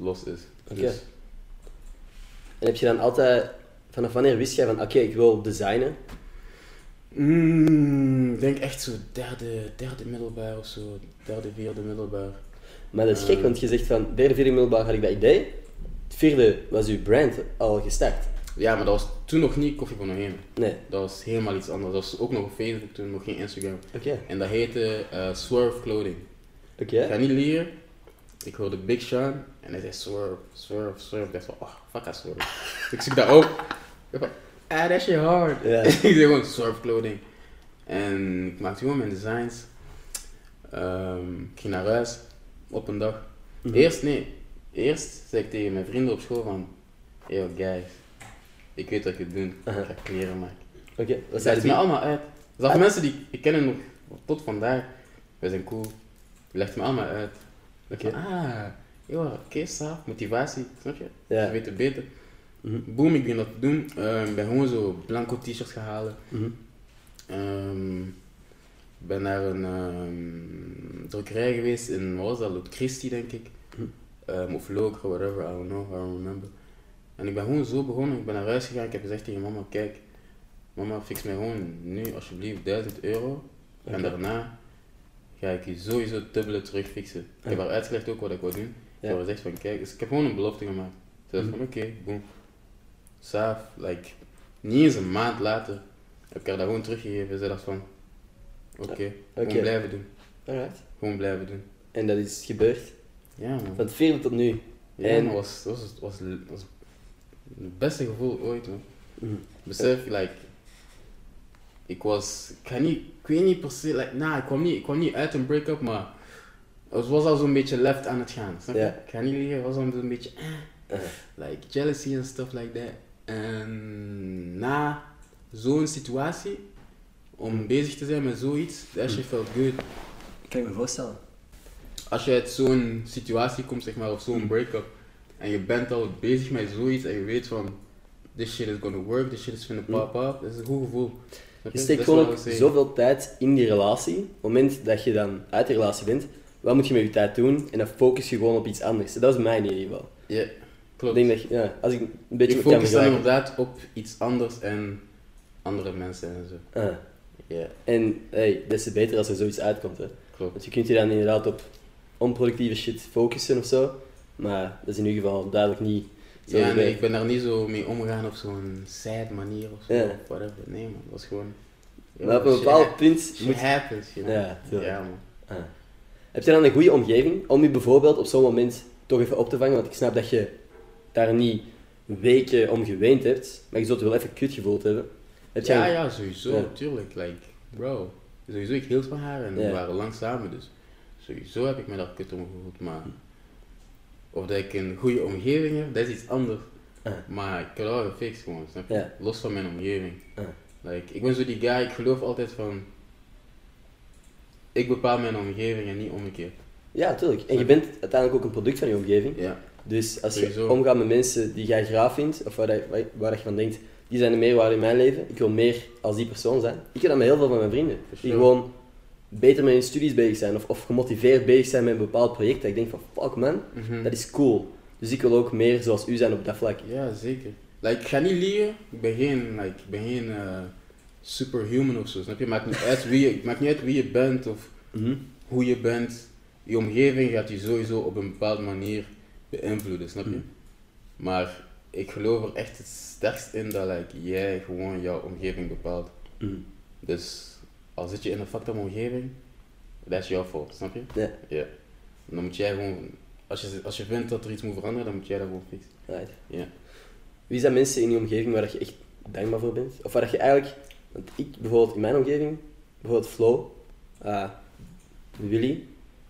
los is. Oké. Dus, En heb je dan altijd... Vanaf wanneer wist jij van, oké, ik wil designen? Mm, ik denk echt zo derde, derde middelbaar of zo, derde, vierde middelbaar. Maar dat is gek, Eh. want je zegt van, derde, vierde middelbaar had ik dat idee. Het vierde was uw brand al gestart. Ja, maar dat was toen nog niet Koffie van Heen. Nee. Dat was helemaal iets anders. Dat was ook nog op Facebook toen, nog geen Instagram. Oké. En dat heette eh, Swerve Clothing. Oké. Ik ga niet liegen. Ik hoorde Big Sean en hij zei Swerve, Swerve, Swerve. Ik dacht van, oh, fuck that Swerve. ik zoek dat op. Ah, dat is je hard. Ja. ik zei gewoon Swerve Clothing. En ik maakte gewoon mijn designs. Ehm, ik ging naar huis op een dag. Mhm. Eerst, nee, eerst zei ik tegen mijn vrienden op school van, yo guys, ik weet wat je doet, ik ga kleren maken. Oké, Dat wat zijn zei me allemaal uit. Dat zijn mensen die ik ken nog tot vandaag. We zijn cool. Legt me allemaal uit. Oké. Ah, joh, oké, motivatie, snap je? Ja. Ze weten beter. Mhm. Boom, ik begin dat te doen. Ehm, Ik ben gewoon zo blanco t-shirts gaan halen. Mhm. Ehm, Ik ben naar een ehm, drukkerij geweest in, wat was dat, Lot denk ik. Mhm. Of Loker, whatever, I don't know, I don't remember. En ik ben gewoon zo begonnen, ik ben naar huis gegaan, ik heb gezegd tegen mama, kijk, mama fix mij gewoon nu alsjeblieft 1000 euro. En daarna ga ik je sowieso dubbele terugfixen. Ik heb haar uitgelegd ook wat ik wou doen. Ik Ja. heb haar gezegd van kijk, dus ik heb gewoon een belofte gemaakt. Ze zei Mhm. van oké, boom. Saaf, like, niet eens een maand later heb ik haar dat gewoon teruggegeven. Ze dacht van oké, gewoon blijven doen. Alright. Gewoon blijven doen. En dat is gebeurd. Ja man. Van het vierde tot nu. Ja, en- man, was, was, was, was, was het beste gevoel ooit man. Mhm. Besef, like, ik was, ik niet, ik weet niet per se, like, nah, ik kwam niet, ik kwam niet uit een break-up, maar het was al zo'n beetje left aan het gaan, snap je? Ik ga niet liegen, het was al zo'n beetje, eh, like, jealousy en stuff like that. En na zo'n situatie, om bezig te zijn met zoiets, that shit felt good. kan ik me voorstellen. Als je uit zo'n situatie komt, zeg maar, of zo'n break-up, en je bent al bezig met zoiets en je weet van, this shit is gonna work, this shit is gonna pop up, dat is een goed gevoel. Je Dat steekt gewoon ook zoveel tijd in die relatie. Op het moment dat je dan uit die relatie bent, wat moet je met je tijd doen? En dan focus je gewoon op iets anders. Dat is mijn in ieder geval. Ja, Ik klopt. denk dat je, ja, als ik een beetje ik focus dan inderdaad op iets anders en andere mensen en zo. Ah, Ja, en hey, des te beter als er zoiets uitkomt. Hè. klopt. Want je kunt je dan inderdaad op onproductieve shit focussen of zo. Maar dat is in ieder geval duidelijk niet zo. Ja, nee, ik ben daar niet zo mee omgegaan op zo'n sad manier of zo. Ja. Of whatever. Nee man, dat was gewoon... Maar op een bepaald punt shit moet happens, you know. Ja, tuurlijk. Ja man. Ah. Heb je dan een goede omgeving om je bijvoorbeeld op zo'n moment toch even op te vangen? Want ik snap dat je daar niet weken om geweend hebt, maar je zult wel even kut gevoeld hebben. Heb Ja, ja, sowieso, Ja. tuurlijk. Like, bro, sowieso, ik hield van haar en Ja. we waren lang samen, dus sowieso heb ik me daar kut om gevoeld. Maar of dat ik een goede omgeving heb, dat is iets anders. Maar ik heb dat wel gefixt gewoon, snap je? Los van mijn omgeving. Like, ik ben zo die guy, ik geloof altijd van, ik bepaal mijn omgeving en niet omgekeerd. Ja, tuurlijk. En je bent uiteindelijk ook een product van je omgeving. Ja, Dus als je omgaat met mensen die jij graag vindt, of waar, dat- waar, waar dat je van denkt, die zijn de meerwaarde in mijn leven, ik wil meer als die persoon zijn. Ik heb dat met heel veel van mijn vrienden. Die gewoon beter met hun studies bezig zijn, of, of gemotiveerd bezig zijn met een bepaald project. Dat ik denk van, fuck man, Mhm. dat is cool. Dus ik wil ook meer zoals u zijn op dat vlak. ja zeker. Like, ik ga niet liegen, ik ben geen, like, ik ben geen eh, superhuman of zo, snap je? Maakt niet uit wie je, het maakt niet uit wie je bent of Mhm. hoe je bent, je omgeving gaat je sowieso op een bepaalde manier beïnvloeden, snap je? Mm. Maar ik geloof er echt het sterkst in dat like, jij gewoon jouw omgeving bepaalt. Mhm. Dus al zit je in een fucked up omgeving, dat is jouw fout, snap je? Ja. En dan moet jij gewoon, als je, als je vindt dat er iets moet veranderen, dan moet jij dat gewoon fixen. Right. Ja. Wie zijn mensen in je omgeving waar dat je echt dankbaar voor bent? Of waar dat je eigenlijk, want ik bijvoorbeeld in mijn omgeving, bijvoorbeeld Flo, eh, Willy,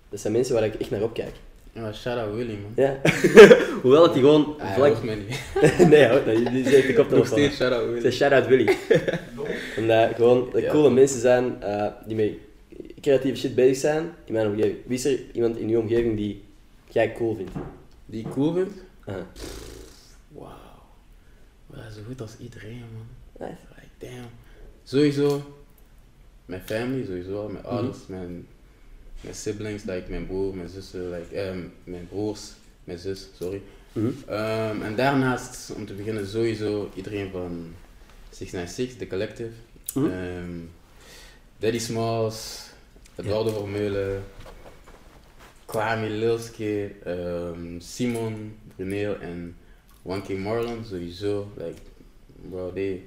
dat zijn mensen waar ik echt naar opkijk. Ja, shout out Willy man. Ja. Hoewel het die gewoon Hij vlak... niet. nee, hoor, nee, die zegt de kop Nog steeds shout out Willy. is shout-out Willy. Omdat gewoon de Ja. coole mensen zijn eh, die met creatieve shit bezig zijn in mijn omgeving. Wie is er iemand in uw omgeving die jij cool vindt? Die ik cool vindt? Ah. Wauw. Zo goed als iedereen man. Nice. Like, damn. Sowieso, mijn family, sowieso, mijn Mhm. ouders, mijn, mijn siblings, like mijn broer, mijn zussen, like, ehm, mijn broers, mijn zus, sorry. Ehm, en daarnaast, om te beginnen, sowieso iedereen van 696, The Collective. Mhm. Ehm, Daddy Smalls, Eduardo Vermeulen, Kwame Lilske, ehm, Simon Bruneel en 1K Marlon, sowieso. Like, bro, they,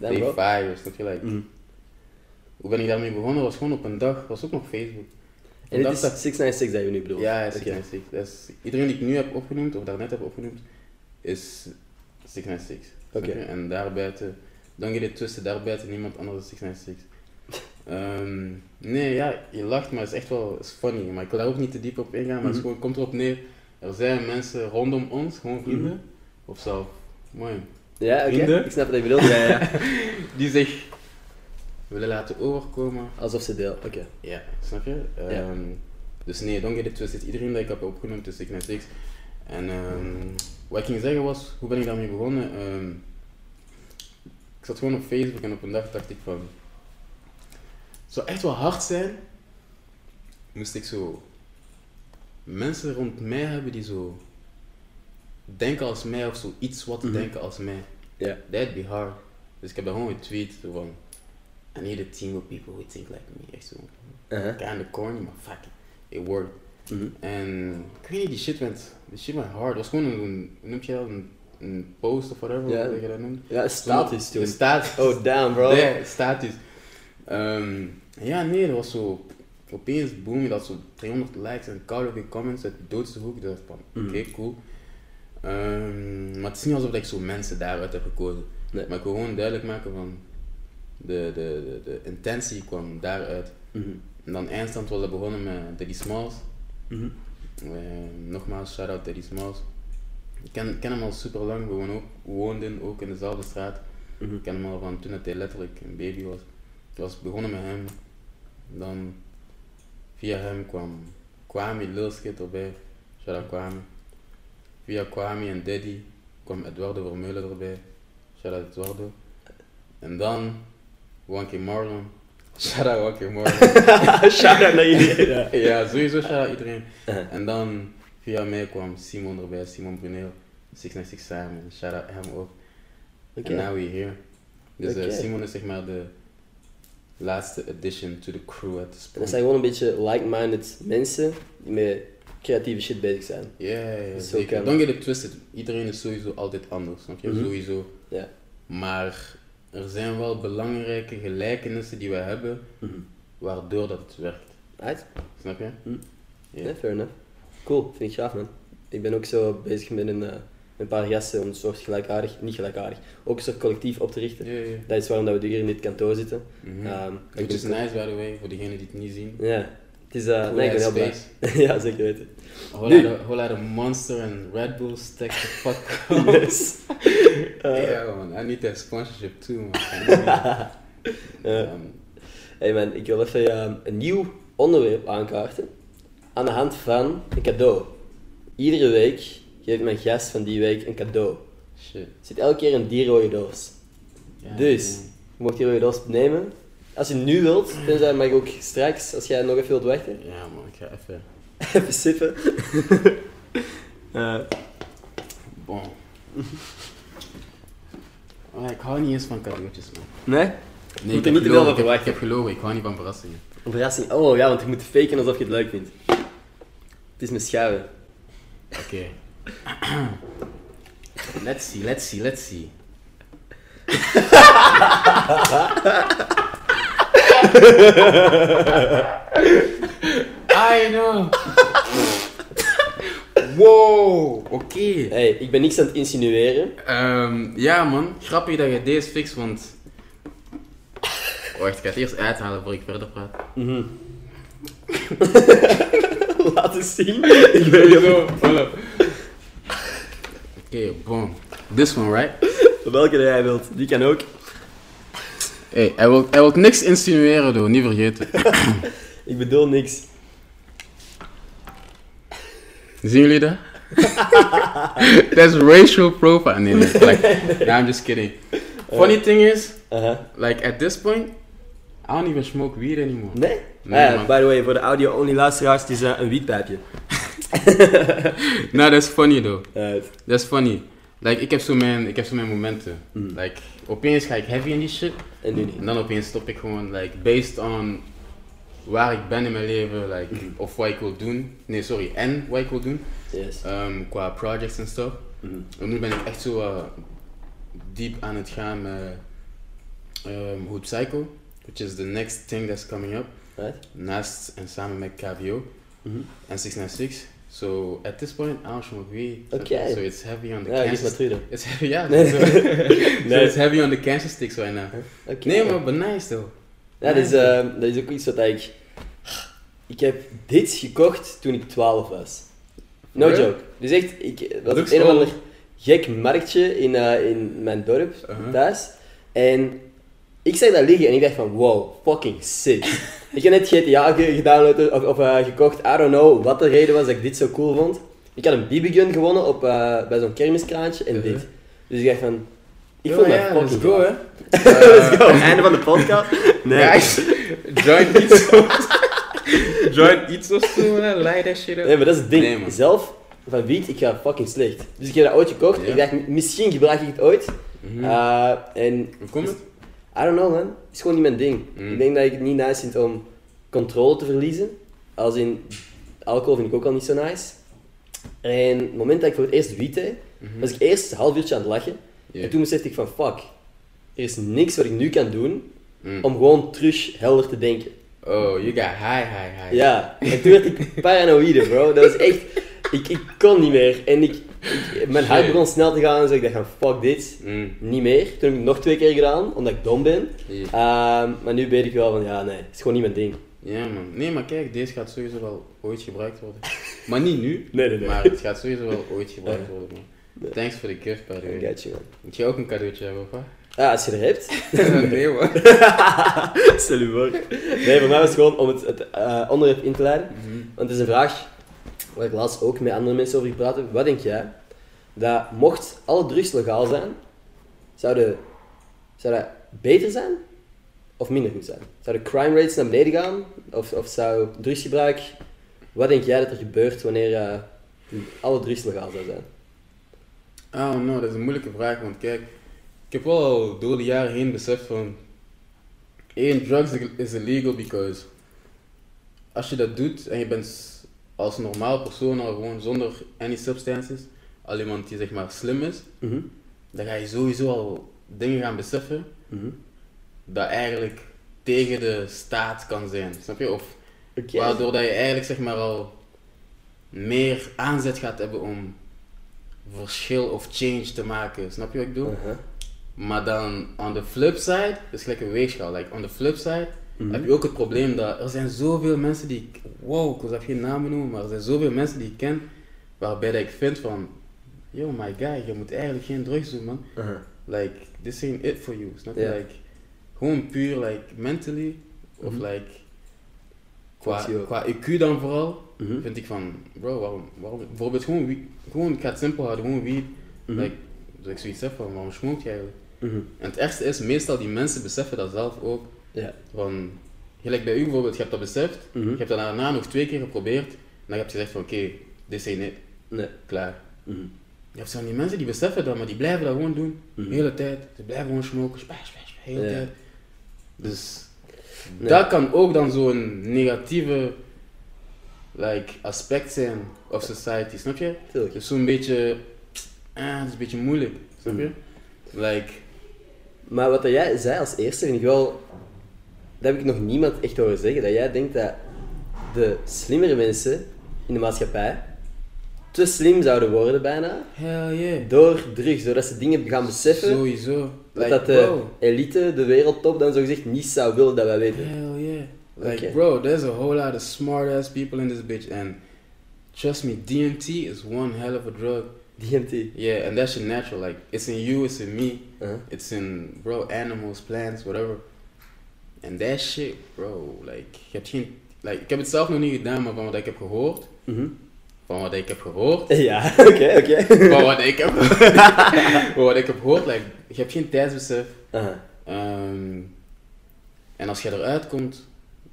they fire, snap je? Like, Mhm. Hoe ben ik daarmee begonnen? was gewoon op een dag, was ook nog Facebook. En dit Dag is dat- 696 dat je nu bedoelt? Ja, Oké. 696. Dat is, iedereen die ik nu heb opgenoemd, of daarnet heb opgenoemd, is 696. snap Oké. je? En daarbuiten, don't get it twisted, daarbuiten niemand anders dan 696. Ehm, nee, ja, je lacht, maar het is echt wel het is funny. Maar ik wil daar ook niet te diep op ingaan, maar het Mhm. gewoon, komt erop neer. Er zijn mensen rondom ons, gewoon vrienden, Mhm. of zelf, mooi, Ja, oké. Vrienden? Ik snap wat je bedoelt. Ja, ja. die zich willen laten overkomen. Alsof ze deel. Oké. Ja, snap je? Ehm, Dus nee, don't get it twisted. Iedereen dat ik heb opgenoemd is Sick 6. En ehm, wat ik ging zeggen was, hoe ben ik daarmee begonnen? Ehm, ik zat gewoon op Facebook en op een dag dacht ik van, het zou echt wel hard zijn, moest ik zo mensen rond mij hebben die zo denken als mij of zo iets wat Mhm. denken als mij. Ja. That'd be hard. Dus ik heb daar gewoon getweet van, I need a team of people who think like me. Echt zo, Uh-huh. kinda corny, maar fuck it, it worked. En ik weet niet, die shit went, die shit went hard. Het was gewoon een, noem je dat, een, een post of whatever, Ja. hoe je dat noemt. Ja, status toen. Oh, damn, bro. Nee, status. Ja, nee, dat was zo, opeens boom, je had zo 300 likes en koude comments uit de doodste hoek. Ik dacht van, Mhm. oké, cool. Ehm, maar het is niet alsof ik zo mensen daaruit heb gekozen. Nee. Maar ik wil gewoon duidelijk maken van, de, de, de, de intentie kwam daaruit. Mhm. En dan eindstand was dat begonnen met Daddy Smalls. Mhm. Eh, nogmaals, shout-out Daddy Smalls. Ik ken, ken hem al super lang, we woonden ook, woonden ook in dezelfde straat. Mhm. Ik ken hem al van toen het hij letterlijk een baby was. Ik was begonnen met hem. Dan via hem kwam Kwame Lilskit erbij. Shout-out Kwame. Via Kwame en Daddy kwam Eduardo Vermeulen erbij. Shout-out Eduardo. En dan Wanky Marlon. Shout-out Wanky Marlon. Shout-out naar iedereen. Ja. ja, sowieso shout-out iedereen. Uh-huh. En dan via mij kwam Simon erbij, Simon Brunel. 696 Simon, shout-out hem ook. Oké. En now we're here. Dus eh. Simon is zeg maar de laatste addition to the crew at this Dat point. zijn gewoon een beetje like-minded mensen die met creatieve shit bezig zijn. Ja, Dat is zeker. ook, Don't get it twisted. Iedereen is sowieso altijd anders, snap je? Mhm. Sowieso. Ja. Maar er zijn wel belangrijke gelijkenissen die we hebben, Mhm. waardoor dat het werkt. Right? Snap je? Mhm. Ja. Nee, fair enough. Cool, vind ik gaaf man. Ik ben ook zo bezig met een, eh, een paar gasten om een soort gelijkaardig, niet gelijkaardig, ook een soort collectief op te richten. Dat is waarom dat we hier in dit kantoor zitten. Ik Which is nice, by the way, voor degenen die het niet zien. Ja, het is, Cool nee, ik ben heel blij. ja, zeker weten. Whole of- of Monster en Red Bull stack the fuck up. Eh, Ja man, I need that sponsorship too man. Ehm, hey man, ik wil even eh, een nieuw onderwerp aankaarten. Aan de hand van een cadeau. Iedere week geeft mijn gast van die week een cadeau. shit. Er zit elke keer een dierrode doos. Ja, Dus, je mocht die rode doos nemen. Als je nu wilt, tenzij mag ik ook straks, als jij nog even wilt wachten, Ja man, ik ga even... even sippen. Eh, Bon. Oh, ik hou niet eens van cadeautjes man. nee? Nee, Moet ik veel gelogen, van ik. Ik heb gelogen, ik hou niet van verrassingen. Een verrassing. Oh ja, want je moet faken alsof je het leuk vindt. Het is mijn schuiven. Oké. let's see, let's see, let's see. I know. wow, oké. Hey, ik ben niks aan het insinueren. Ehm, ja man, grappig dat je deze fix, want... Wacht, ik ga het eerst uithalen voor ik verder praat. Mhm. Laat eens zien. Ik weet niet of... Oké, boom. This one, right? Welke jij wilt. Die kan ook. Hey, hij wil, hij wil niks insinueren, door, niet vergeten. Ik bedoel niks. Zien jullie dat? That's racial profile. Nee, nee, like, nah, I'm just kidding. Funny thing is, Aha. like at this point, I don't even smoke weed anymore. Nee? Nee, man. by the way, voor de audio-only luisteraars, het is eh, een wietpijpje. No, that's funny though. That's funny. Like, ik heb zo mijn, ik heb zo mijn momenten. Mm. Like, opeens ga ik heavy in die shit. En nu niet. En dan opeens stop ik gewoon, like, based on waar ik ben in mijn leven, like, Mhm. of wat ik wil doen. Nee, sorry, en wat ik wil doen. Yes. ehm, qua projects en stuff. Mhm. En nu ben ik echt zo uh, diep aan het gaan met um, Hood Psycho, which is the next thing that's coming up. Right? Naast en samen met KVO Mhm. en 696. So at this point, I don't smoke. Okay. So it's heavy on the Ja, cancer. dan. It's heavy, yeah. So, so it's heavy on the cancer sticks right now. Oké. Nee, maar but nice though. Ja, dat is, eh, dat is ook iets wat ik... Ik heb dit gekocht toen ik 12 was. No joke. Dus echt, ik was op een of ander gek marktje in, eh, in mijn dorp, Uh-huh. thuis. En ik zag dat liggen en ik dacht van, wow, fucking sick. ik heb net GTA ge- gedownload of, of eh, gekocht. I don't know wat de reden was dat ik dit zo cool vond. Ik had een BB-gun gewonnen op, eh, bij zo'n kermiskraantje en dit. Dus ik dacht van, ik vond dat fucking let's go, cool. hè. Let's go. Einde van de podcast. Nee. Guys, join iets of Join iets of zo. Leid that shit up. Nee, maar dat is het ding. Nee, man. Zelf, van wiet, ik ga fucking slecht. Dus ik heb dat ooit gekocht. Ja. Ik dacht, misschien gebruik ik het ooit. Mhm. Eh, en, Hoe komt het? I don't know man. Het is gewoon niet mijn ding. Mm. Ik denk dat ik het niet nice vind om controle te verliezen. Als in, alcohol vind ik ook al niet zo nice. En het moment dat ik voor het eerst wiet deed, Mhm. was ik eerst een half uurtje aan het lachen. En toen besefte ik van, fuck. Er is niks wat ik nu kan doen Mm. om gewoon terug helder te denken. Oh, you got high, high, high. Ja, en toen werd ik paranoïde, bro. Dat was echt... Ik, ik kon niet meer. En ik- mijn hart Shit. begon snel te gaan. Dus ik dacht van, fuck dit. Mm. Niet meer. Toen heb ik het nog twee keer gedaan, omdat ik dom ben. Ehm, maar nu weet ik wel van, ja, nee. Het is gewoon niet mijn ding. Ja, man. Nee, maar kijk, deze gaat sowieso wel ooit gebruikt worden. Maar niet nu. Nee, nee, nee. Maar het gaat sowieso wel ooit gebruikt worden, man. Nee. Thanks voor de gift, by the I way. you, man. Moet je ook een cadeautje hebben, of wat? Ah, als je er hebt. nee, man. Stel je voor. Nee, voor mij was het gewoon om het, het eh, onderwerp in te leiden. Want het is een vraag waar ik laatst ook met andere mensen over gepraat heb. Wat denk jij? Dat mocht alle drugs legaal zijn, zou, de, zou dat beter zijn of minder goed zijn? Zou de crime rates naar beneden gaan? Of, zou drugsgebruik... Wat denk jij dat er gebeurt wanneer eh, alle drugs legaal zou zijn? I don't know, dat is een moeilijke vraag, want kijk, ik heb wel al door de jaren heen beseft van, één, drugs is illegal because als je dat doet en je bent als normaal persoon al gewoon zonder any substances, al iemand die zeg maar slim is, Mhm. dan ga je sowieso al dingen gaan beseffen Mhm. dat eigenlijk tegen de staat kan zijn, snap je? Of waardoor dat je eigenlijk zeg maar al meer aanzet gaat hebben om verschil of change te maken, snap je wat ik bedoel? Uh-huh. Maar dan on the flip side, dus gelijk een weegschaal, like on the flip side Mhm. heb je ook het probleem dat er zijn zoveel mensen die ik, wow, ik wil geen namen noemen, maar er zijn zoveel mensen die ik ken waarbij dat ik vind van, yo my guy, je moet eigenlijk geen drugs doen man. Uh-huh. Like, this ain't it for you, snap je? Like, gewoon puur like mentally, of Mhm. like, qua, qua IQ dan vooral, Mhm. vind ik van, bro, waarom, waarom bijvoorbeeld gewoon, wie- gewoon, ik ga het simpel houden, gewoon Mhm. like, dat ik zoiets heb van, waarom smoke je eigenlijk? En het ergste is, meestal die mensen beseffen dat zelf ook, Ja. van, gelijk bij u bijvoorbeeld, je hebt dat beseft, Mhm. je hebt dat daarna nog twee keer geprobeerd, en dan heb je gezegd van, oké, this ain't it, Nee. klaar. Mhm. Je hebt zo die mensen die beseffen dat, maar die blijven dat gewoon doen. Mhm. De hele tijd. Ze blijven gewoon smoken, spash, spash, de hele Ja. tijd. Dus Nee. dat kan ook dan zo'n negatieve like, aspect zijn of society, snap je? Tuurlijk. Dus zo'n beetje, ah, het is een beetje moeilijk, snap je? Like, Maar wat jij zei als eerste vind ik wel... Dat heb ik nog niemand echt horen zeggen. Dat jij denkt dat de slimmere mensen in de maatschappij te slim zouden worden bijna. hell yeah. Door drugs, doordat ze dingen gaan beseffen. Sowieso. dat Like, dat de bro. elite, de wereldtop, dan zogezegd niet zou willen dat wij weten. Hell yeah. Like, Okay. bro, there's a whole lot of smart ass people in this bitch, and trust me, DMT is one hell of a drug. DMT. Yeah, and that shit natural. Like, it's in you, it's in me, Uh-huh. it's in, bro, animals, plants, whatever. And that shit, bro, like, je hebt geen, like, ik heb het zelf nog niet gedaan, maar van wat ik heb gehoord, Mhm. van wat ik heb gehoord, Ja, oké, oké. van wat ik heb, van wat ik heb gehoord, like, je hebt geen tijdsbesef. Ehm, en als je eruit komt,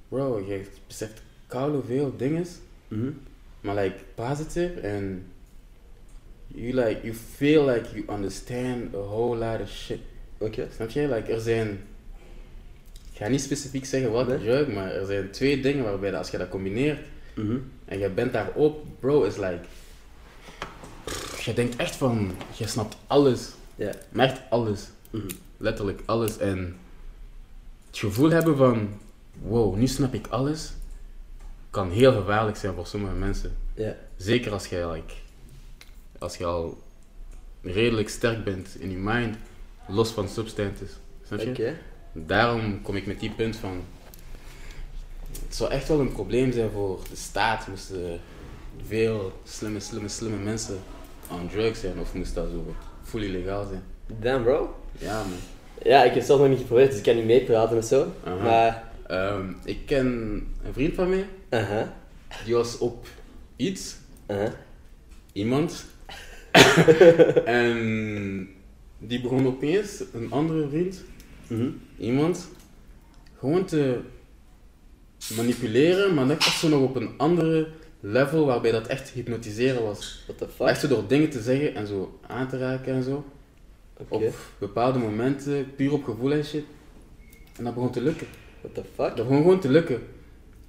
bro, je beseft koude veel dingen, Mhm. maar like positive and you like you feel like you understand a whole lot of shit. Oké. Snap je? Like er zijn, ik ga niet specifiek zeggen welke Nee. drug, maar er zijn twee dingen waarbij dat als je dat combineert Mhm. en je bent daarop, bro, is like, je denkt echt van, je snapt alles, Ja. maar echt alles. Mhm. Letterlijk alles. En het gevoel hebben van, wow, nu snap ik alles, kan heel gevaarlijk zijn voor sommige mensen. Ja. Zeker als je, like, als je al redelijk sterk bent in je mind, los van substances. Snap je? Daarom kom ik met die punt van. Het zou echt wel een probleem zijn voor de staat. Moesten veel slimme, slimme, slimme mensen aan drugs zijn. Of moest dat zo fully legaal zijn. Damn, bro. Ja, man. Ja, ik heb het zelf nog niet geprobeerd, dus ik kan niet meepraten of zo. Maar, Ehm, ik ken een vriend van mij. Die was op iets. Iemand. en die begon opeens, een andere vriend, Mhm. Iemand, gewoon te manipuleren, maar net was zo nog op een andere level waarbij dat echt hypnotiseren was. What the fuck? Echt zo door dingen te zeggen en zo aan te raken en zo. Op bepaalde momenten, puur op gevoel en shit. En dat begon te lukken. What the fuck? Dat begon gewoon te lukken.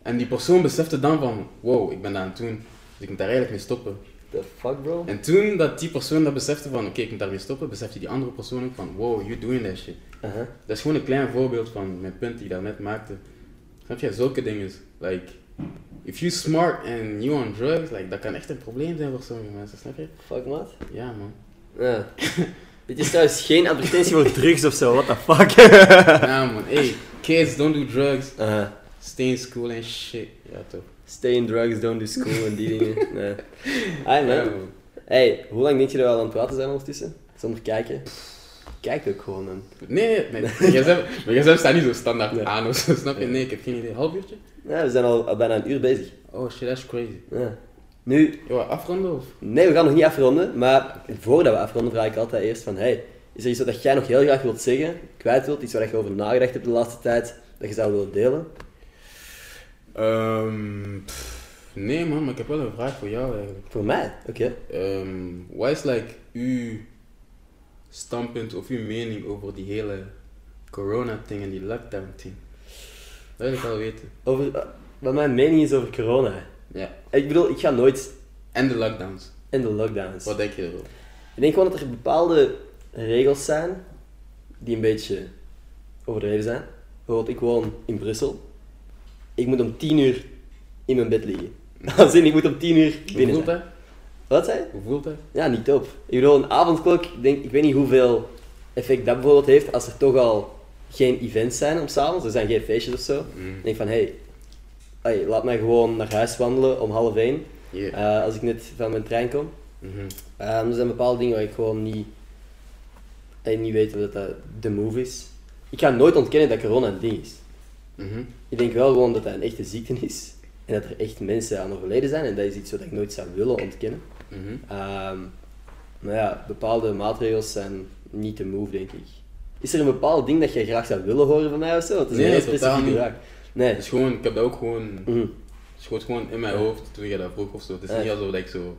En die persoon besefte dan van, wow, ik ben dat aan het doen. Dus ik moet daar eigenlijk mee stoppen. The fuck, bro? En toen dat die persoon dat besefte van, oké, ik moet daarmee stoppen, besefte die andere persoon ook van, wow, you doing that shit. Dat is gewoon een klein voorbeeld van mijn punt die ik daarnet maakte. Snap je? Zulke dingen. Like, if you smart and you on drugs, like, dat kan echt een probleem zijn voor sommige mensen, snap je? Fuck, maat. Ja, man. Ja. Dit is trouwens geen advertentie voor drugs of zo, what the fuck? Ja, man. Hey, kids, don't do drugs. Uh-huh. Stay in school and shit. Ja, toch. Stay in drugs, don't do school en die dingen. Nee. Hi, Ja, man. man. Hey, hoe lang denk je dat we al aan het praten zijn ondertussen? Zonder kijken? Kijk ook gewoon, man. Nee, nee, nee. Mijn gsm, mijn gsm staat niet zo standaard Nee. aan of zo, snap je? Nee, ik heb geen idee. Half uurtje? Ja, we zijn al, al bijna een uur bezig. Oh shit, that's crazy. Ja. Nu, Ja, afronden of? nee, we gaan nog niet afronden, maar voordat we afronden vraag ik altijd eerst van, hey, is er iets wat jij nog heel graag wilt zeggen, kwijt wilt, iets waar je over nagedacht hebt de laatste tijd, dat je zou willen delen? Ehm, pff, nee man, maar ik heb wel een vraag voor jou eigenlijk. Voor mij? Oké. Ehm, wat is like uw standpunt of uw mening over die hele corona-ding en die lockdown-ding? Dat wil ik wel weten. Over, eh, wat mijn mening is over corona. Ja. Ik bedoel, ik ga nooit En de lockdowns. in de lockdowns. Wat denk je erover? Ik denk gewoon dat er bepaalde regels zijn die een beetje overdreven zijn. Bijvoorbeeld, ik woon in Brussel. Ik moet om 10 uur in mijn bed liggen. Als in, ik moet om 10 uur binnen zijn. dat? Wat zei? Hoe voelt dat? Ja, niet top. Ik bedoel, een avondklok, ik, denk, ik weet niet hoeveel effect dat bijvoorbeeld heeft als er toch al geen events zijn om s'avonds, er zijn geen feestjes of zo. Mm. Ik denk van, hé, hey, laat mij gewoon naar huis wandelen om half één, Yeah. eh, als ik net van mijn trein kom. Mhm. Ehm, er zijn bepaalde dingen waar ik gewoon niet, eh, niet weet of dat de move is. Ik ga nooit ontkennen dat corona een ding is. Mhm. Ik denk wel gewoon dat dat een echte ziekte is. En dat er echt mensen aan overleden zijn. En dat is iets wat ik nooit zou willen ontkennen. Mhm. Maar ja, bepaalde maatregels zijn niet de move, denk ik. Is er een bepaald ding dat jij graag zou willen horen van mij of zo? Het is Nee, een heel specifieke vraag. Nee. Het is gewoon, ik heb dat ook gewoon, Mhm. schoot gewoon in mijn Ja. hoofd toen je dat vroeg of zo. Het is Ja. niet alsof dat ik zo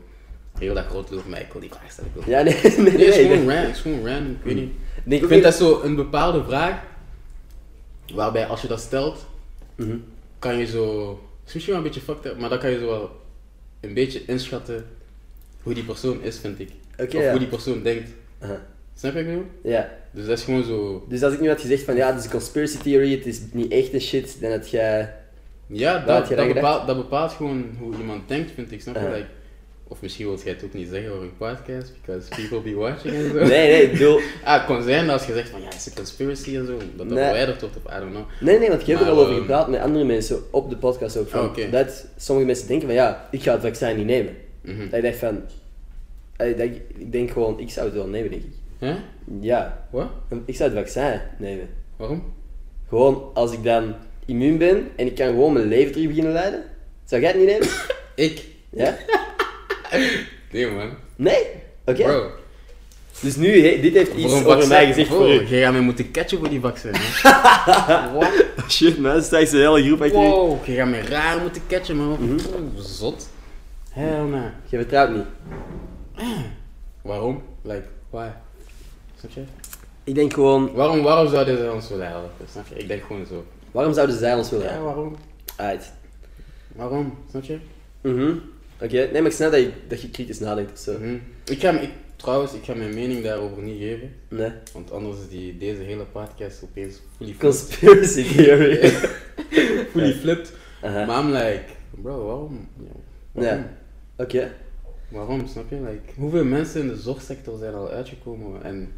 heel dat groot wil, maar ik wil die vraag stellen. Ik wil- Ja, nee, nee, nee. Nee, het is gewoon random, het is gewoon random, ik weet niet. Ik vind dat zo een bepaalde vraag, waarbij als je dat stelt, Mhm. kan je zo, het is misschien wel een beetje fucked up, maar dan kan je zo wel een beetje inschatten hoe die persoon is, vind ik. Of ja. hoe die persoon denkt. Snap je wat ik bedoel? Ja. Dus dat is gewoon zo, Dus als ik nu had gezegd van ja, het is een conspiracy theory, het is niet echt een shit, dan had jij... ja, dat, je dat, bepaalt, dat bepaalt gewoon hoe iemand denkt, vind ik. Snap je? Like, of misschien wil jij het ook niet zeggen over een podcast, because people be watching en zo. Nee, nee, ik bedoel... Ah, het kon zijn dat als je zegt van ja, het is een conspiracy en zo, dat dat Nee. wordt of I don't know. Nee, nee, want ik heb er al over ehm, gepraat met andere mensen op de podcast ook. Van, Ah. Dat sommige mensen denken van ja, ik ga het vaccin niet nemen. Mhm. Dat ik dacht van... dat ik, ik denk gewoon, ik zou het wel nemen, denk ik. Ja, Wat? ik zou het vaccin nemen. Waarom? Gewoon als ik dan immuun ben en ik kan gewoon mijn leven terug beginnen leiden. Zou jij het niet nemen? Ik? Ja? Nee man. Nee? Oké. Bro. Dus nu, he- dit heeft iets Voor een over vaccin- mij gezegd voor u. Jij gaat mij moeten catchen voor die vaccin. Wat? Shit man, sta je hele groep achter. Wow, jij gaat mij raar moeten catchen man. Mhm. Zot. Hell nah. Je vertrouwt niet. Waarom? Like, why? Snap je? Ik denk gewoon, Waarom, waarom zouden ze ons willen helpen? Snap je? Ik denk gewoon zo. waarom zouden zij ons willen Ja, hebben? waarom? Uit. Waarom? Snap je? Mhm. Oké, nee, maar ik snap dat je, dat je kritisch nadenkt of zo. Mhm. Ik ga, ik, trouwens, ik ga mijn mening daarover niet geven. Nee. Want anders is die, deze hele podcast opeens fully flipped. Conspiracy theory. fully flipped. Aha. Maar I'm like, bro, waarom? waarom? Ja. Oké. Waarom, snap je? Like, hoeveel mensen in de zorgsector zijn al uitgekomen en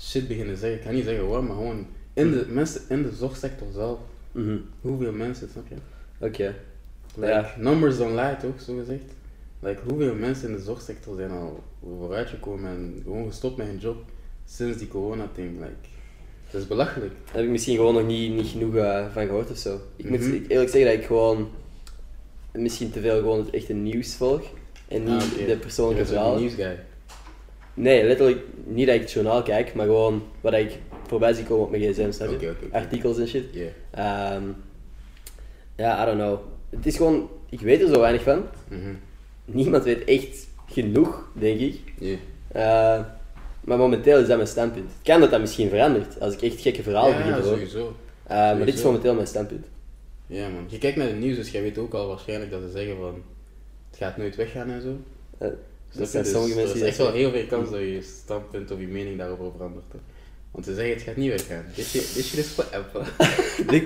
shit beginnen zeggen? Ik ga niet zeggen waarom, maar gewoon In de, mensen in de zorgsector zelf. Mhm. Hoeveel mensen, snap je? Oké. Like, Ja. numbers don't lie, toch, zo gezegd. Like, hoeveel mensen in de zorgsector zijn al vooruitgekomen en gewoon gestopt met hun job sinds die corona-ding. Like, dat is belachelijk. Daar heb ik misschien gewoon nog niet, niet genoeg eh, van gehoord of zo. Ik moet Mhm. ik- eerlijk zeggen dat ik gewoon misschien te veel gewoon het echte nieuws volg. En niet Ah, de persoonlijke nieuwsguy. Nee, letterlijk niet dat ik het journaal kijk, maar gewoon wat ik voorbij zie komen op mijn gsm, snap. Artikels en shit. Yeah. Ehm, ja, I don't know. Het is gewoon, ik weet er zo weinig van. Mhm. Niemand weet echt genoeg, denk ik. Yeah. Eh, maar momenteel is dat mijn standpunt. Kan dat dat misschien verandert, als ik echt gekke verhalen begin te horen. sowieso. Eh, maar dit is momenteel mijn standpunt. Ja man, je kijkt naar het nieuws, dus jij weet ook al waarschijnlijk dat ze zeggen van het gaat nooit weggaan en zo. Eh, je? Dus sommige mensen er is dat echt wel heel veel kans dat je standpunt of je mening daarover verandert. hè. Want ze zeggen het gaat niet weggaan. Dit shit dit shit is forever.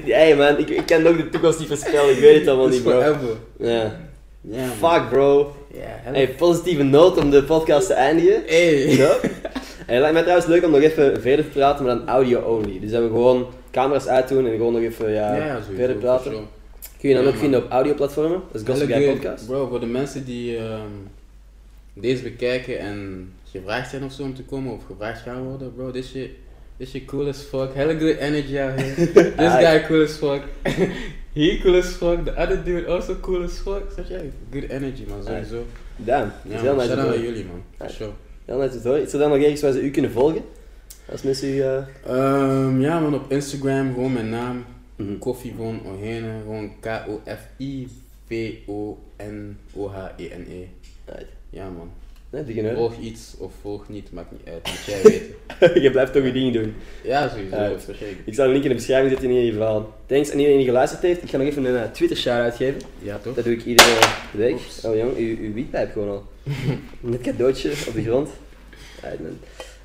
Hey man, ik, ik kan ook de toekomst niet voorspellen, ik weet het allemaal niet bro. forever. Ja. Ja, man. Fuck bro. Ja, Hey, positieve noot om de podcast te eindigen. Hey. Ja. En het lijkt mij trouwens leuk om nog even verder te praten, maar dan audio only. Dus dat we gewoon camera's uitdoen en gewoon nog even ja, Ja, verder praten. sure. Kun je dan Ja, ook man. vinden op audioplatformen. Dat is Gossip Hele Guy. Podcast. Bro, voor de mensen die ehm, deze bekijken en gevraagd zijn of zo om te komen of gevraagd gaan worden, bro, this shit, this shit cool as fuck. Hella good energy out here. this guy cool as fuck. He cool as fuck. The other dude also cool as fuck. Zeg jij? Good energy, man, sowieso. Damn, Ja, is heel nice shout out jullie, man. Ja. sure. Heel nice te horen. Is er dan nog ergens waar ze u kunnen volgen? Als mensen u... eh, Ehm, ja, man, op Instagram gewoon mijn naam. mhm. Koffie Ohene. Gewoon K-O-F-I-V-O-N-O-H-E-N-E. Right. Ja, man. Nee, Volg iets of volg niet, maakt niet uit. Moet jij weten. Je blijft toch je ding doen. Ja, sowieso. Ik zal een link in de beschrijving zetten in ieder geval. Thanks aan iedereen die geluisterd heeft. Ik ga nog even een eh, Twitter shout-out geven. Ja, toch? Dat doe ik iedere week. Oeps. Oh jong, uw, uw wietpijp gewoon al. Net cadeautje op de grond. Right, man.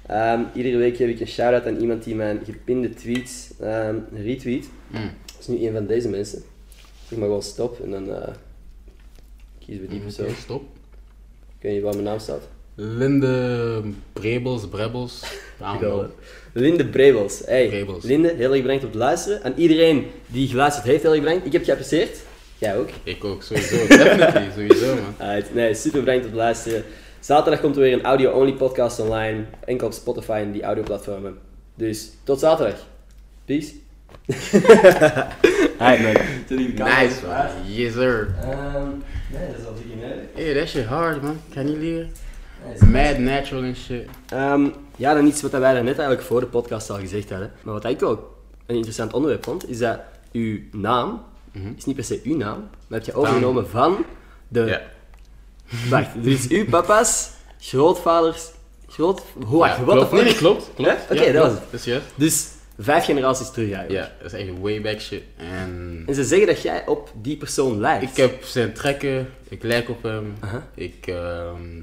Ehm, iedere week geef ik een shout-out aan iemand die mijn gepinde tweets ehm, retweet. Mm. Dat is nu een van deze mensen. Zeg maar gewoon stop en dan eh, kiezen we die persoon. Oké, stop. Ik weet niet waar mijn naam staat. Linde Brebels, don't know. Linde Brebels. Hey, Brebels. Linde, heel erg bedankt op het luisteren. Aan iedereen die geluisterd heeft, heel erg bedankt. Ik heb geapprecieerd. Jij ook. Ik ook, sowieso. Definitely, sowieso, man. Alright, nee, super bedankt op het luisteren. Zaterdag komt er weer een audio-only podcast online. Enkel op Spotify en die audioplatformen. Dus tot zaterdag. Peace. Hi man. Nice, man. Yes, sir. Ehm, nee, dat is al minuten. Hey, that shit hard, man. Kan je leren? Nice. Mad natural and shit. Ehm, ja, dan iets wat wij daar net eigenlijk voor de podcast al gezegd hadden. Maar wat ik ook een interessant onderwerp vond, is dat uw naam Mhm. is niet per se uw naam, maar heb je overgenomen van de... Ja. Wacht, dus uw papa's grootvaders... Groot... Wacht, Ja, the klopt. fuck? Nee, klopt. klopt. Ja? Oké, dat was het. Is juist. Dus vijf generaties terug eigenlijk. Ja, dat is echt way back shit. En En ze zeggen dat jij op die persoon lijkt. ik heb zijn trekken, ik lijk op hem. Ik ehm,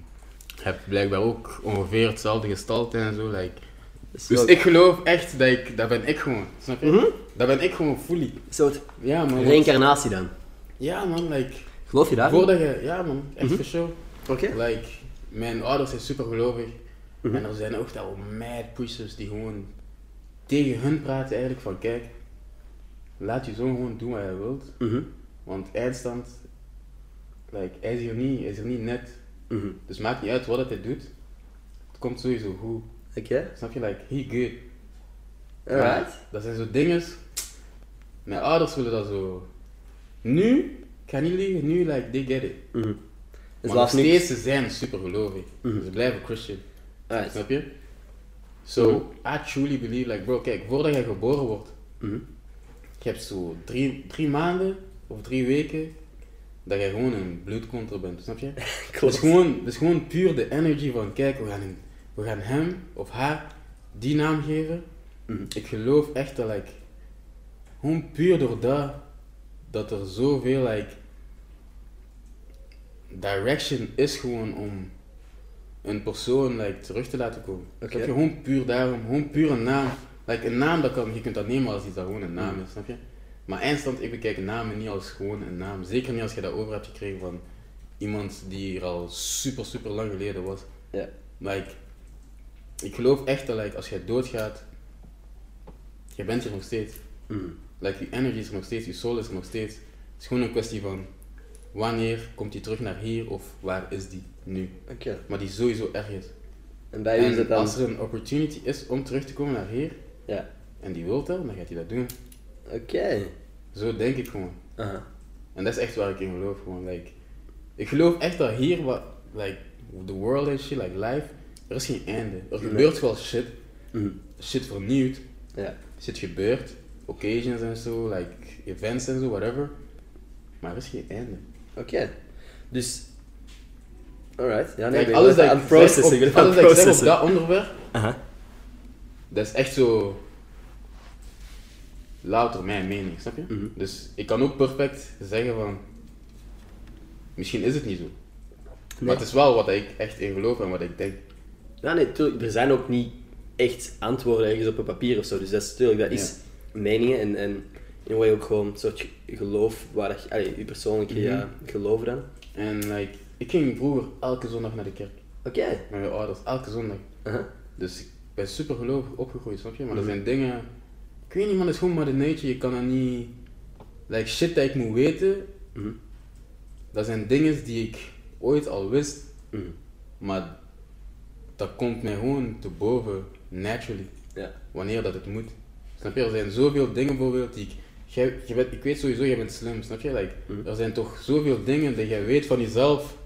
heb blijkbaar ook ongeveer hetzelfde gestalte en zo. Like. Is Dus wel ik geloof echt dat ik, dat ben ik gewoon. Snap je? Mhm. Dat ben ik gewoon fully. een soort Ja man. reïncarnatie dan. Ja man, like. Geloof je daar? Voordat je, ja man, echt Mhm. for sure. Oké. Like, mijn ouders zijn super gelovig. Mhm. En er zijn ook wel mad pushers die gewoon tegen hun praten eigenlijk van kijk, laat je zoon gewoon doen wat hij wilt. Mhm. Want eindstand, like, hij is hier niet, hij is hier niet net. Dus maakt niet uit wat hij doet. Het komt sowieso goed. Oké. Snap je? Like, he good. Alright. Maar Dat zijn zo dingen. Mijn ouders willen dat zo. Nu, ik ga niet liegen, nu like they get it. Mhm. Maar nog laat nu... steeds, ze zijn super gelovig. Mhm. Ze blijven Christian. Alright. Snap je? So, I truly believe, like bro, kijk, voordat jij geboren wordt, Mhm. je hebt zo drie, drie maanden of drie weken dat jij gewoon een bloedkonter bent, snap je? Het is gewoon, is gewoon puur de energy van, kijk, we gaan, we gaan hem of haar die naam geven. Mhm. Ik geloof echt dat, like, gewoon puur door dat, dat er zoveel, like, direction is gewoon om een persoon, like, terug te laten komen. Oké. Snap je? Gewoon puur daarom, gewoon puur een naam. Like, een naam, dat kan, je kunt dat nemen als iets dat gewoon een naam Mhm. is, snap je? Maar eindstand, ik bekijk namen niet als gewoon een naam. Zeker niet als je dat over hebt gekregen van iemand die er al super, super lang geleden was. Ja. Like, ik geloof echt dat like, als jij doodgaat, je je bent er nog steeds. Mm. Like, je energy is er nog steeds, je soul is er nog steeds. Het is gewoon een kwestie van wanneer komt die terug naar hier of waar is die nu. Oké. Maar die sowieso is. En bij u is En het dan... als er een opportunity is om terug te komen naar hier Ja. en die wil dat, dan gaat hij dat doen. Oké. Zo denk ik gewoon. En dat is echt waar ik in geloof. Gewoon. Like, ik geloof echt dat hier, wat, like, the world and shit, like life, er is geen einde. Er gebeurt wel shit. Mm. Shit vernieuwd. Ja. Shit gebeurt. Occasions en zo, like events en zo, whatever. Maar er is geen einde. Oké. Dus... Alright. Ja, nee, alles dat aan ik zeg Ik ben op, aan alles het dat ik zeg op processen. dat onderwerp, Aha. dat is echt zo louter mijn mening, snap je? Mhm. Dus ik kan ook perfect zeggen van, misschien is het niet zo. Maar het is wel wat ik echt in geloof en wat ik denk. Ja, nee, tuurlijk. Er zijn ook niet echt antwoorden ergens op een papier of zo. Dus dat is tuurlijk, dat is meningen en, en in een way ook gewoon een soort ge- geloof waar je, allee, je persoonlijke Mhm. ja, geloof dan. En like, ik ging vroeger elke zondag naar de kerk. Oké. Met mijn ouders, elke zondag. Dus ik ben super gelovig opgegroeid, snap je? Maar Mhm. er zijn dingen... Ik weet niet man, het is gewoon maar de nature, je kan dat niet... Like shit dat ik moet weten, Mhm. dat zijn dingen die ik ooit al wist, Mhm. maar dat komt mij gewoon te boven, naturally, Ja. wanneer dat het moet. Snap je? Er zijn zoveel dingen bijvoorbeeld die ik... Jij, je bent, ik weet sowieso, jij bent slim, snap je? Like, Mhm. Er zijn toch zoveel dingen dat jij weet van jezelf,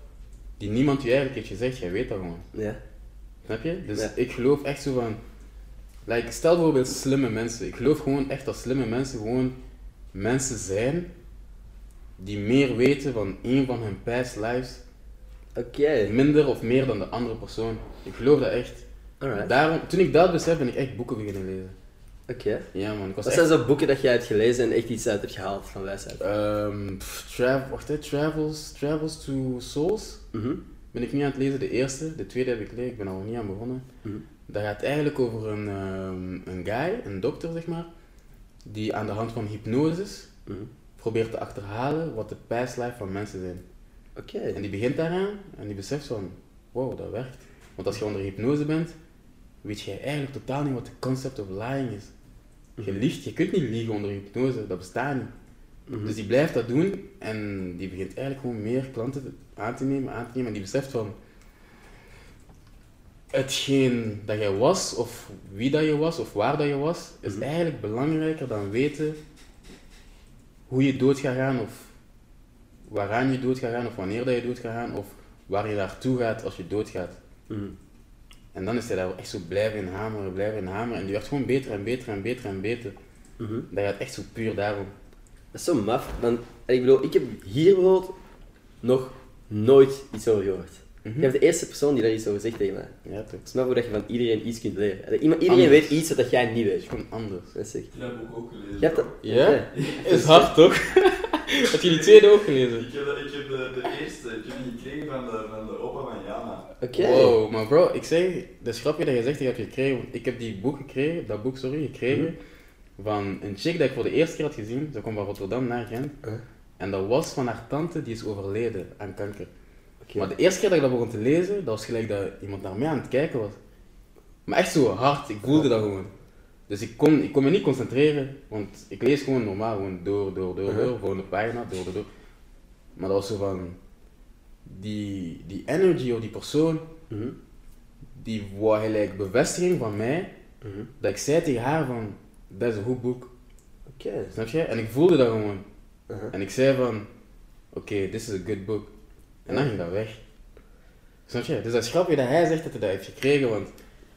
die niemand je eigenlijk heeft gezegd, jij weet dat gewoon. Ja. Snap je? Dus Ja. ik geloof echt zo van. Like, stel bijvoorbeeld slimme mensen. Ik geloof gewoon echt dat slimme mensen gewoon mensen zijn die meer weten van een van hun past lives, Oké. minder of meer dan de andere persoon. Ik geloof dat echt. Alright. Daarom, toen ik dat besef, ben ik echt boeken beginnen lezen. Oké. Ja man, ik was Wat echt... zijn zo boeken dat jij hebt gelezen en echt iets uit hebt gehaald van wijsheid? Ehm, pff, tra- wacht, hè, Travels, Travels to Souls Mhm. ben ik nu aan het lezen, de eerste. De tweede heb ik gelezen, ik ben nog niet aan begonnen. Mhm. Dat gaat eigenlijk over een, ehm, een guy, een dokter zeg maar, die aan de hand van hypnosis Mhm. probeert te achterhalen wat de past life van mensen zijn. Oké. En die begint daaraan en die beseft van, wow, dat werkt. Want als je onder hypnose bent, weet jij eigenlijk totaal niet wat de concept of lying is. Je Mhm. liegt, je kunt niet liegen onder hypnose, dat bestaat niet. Mhm. Dus die blijft dat doen en die begint eigenlijk gewoon meer klanten te- aan te nemen, aan te nemen. En die beseft van, hetgeen dat jij was, of wie dat je was, of waar dat je was, is Mhm. eigenlijk belangrijker dan weten hoe je dood gaat gaan, of waaraan je dood gaat gaan, of wanneer dat je dood gaat gaan, of waar je naartoe gaat als je doodgaat. Mhm. En dan is hij daar echt zo blijven in hameren, blijven in hameren. En die werd gewoon beter en beter en beter en beter. Mhm. Dat gaat echt zo puur daarom. Dat is zo maf, want ik bedoel, ik heb hier bijvoorbeeld nog nooit iets over gehoord. Mhm. Je bent de eerste persoon die daar iets over zegt tegen mij. Ja, toch. Het is maar hoe dat je van iedereen iets kunt leren. Dat Iemand, iedereen Anders. weet iets wat dat jij niet weet. gewoon anders. Dat is. Ik heb dat boek ook gelezen. Je hebt dat... Ja? Oké. Is hard toch? Had je die tweede ook gelezen? Ik heb, de- ik heb de, de eerste, ik heb die gekregen van de, van Wow, maar bro, ik zeg, dat is grappig dat je zegt dat je hebt gekregen. Ik heb die boek gekregen, dat boek, sorry, gekregen van een chick dat ik voor de eerste keer had gezien. Ze kwam van Rotterdam naar Gent. Huh? En dat was van haar tante, die is overleden aan kanker. Maar de eerste keer dat ik dat begon te lezen, dat was gelijk dat iemand naar mij aan het kijken was. Maar echt zo hard, ik voelde dat gewoon. Dus ik kon, ik kon me niet concentreren, want ik lees gewoon normaal, gewoon door, door, door, Uh-huh. door, volgende pagina, door, door, door. Maar dat was zo van, die, die energy of die persoon, Mhm. die wou gelijk bevestiging van mij, Mhm. dat ik zei tegen haar van, dat is een goed boek, Oké. snap je? En ik voelde dat gewoon. Uh-huh. En ik zei van, oké, this is a good book. En dan ging dat weg. Snap je? Dus dat is grappig dat hij zegt dat hij dat heeft gekregen, want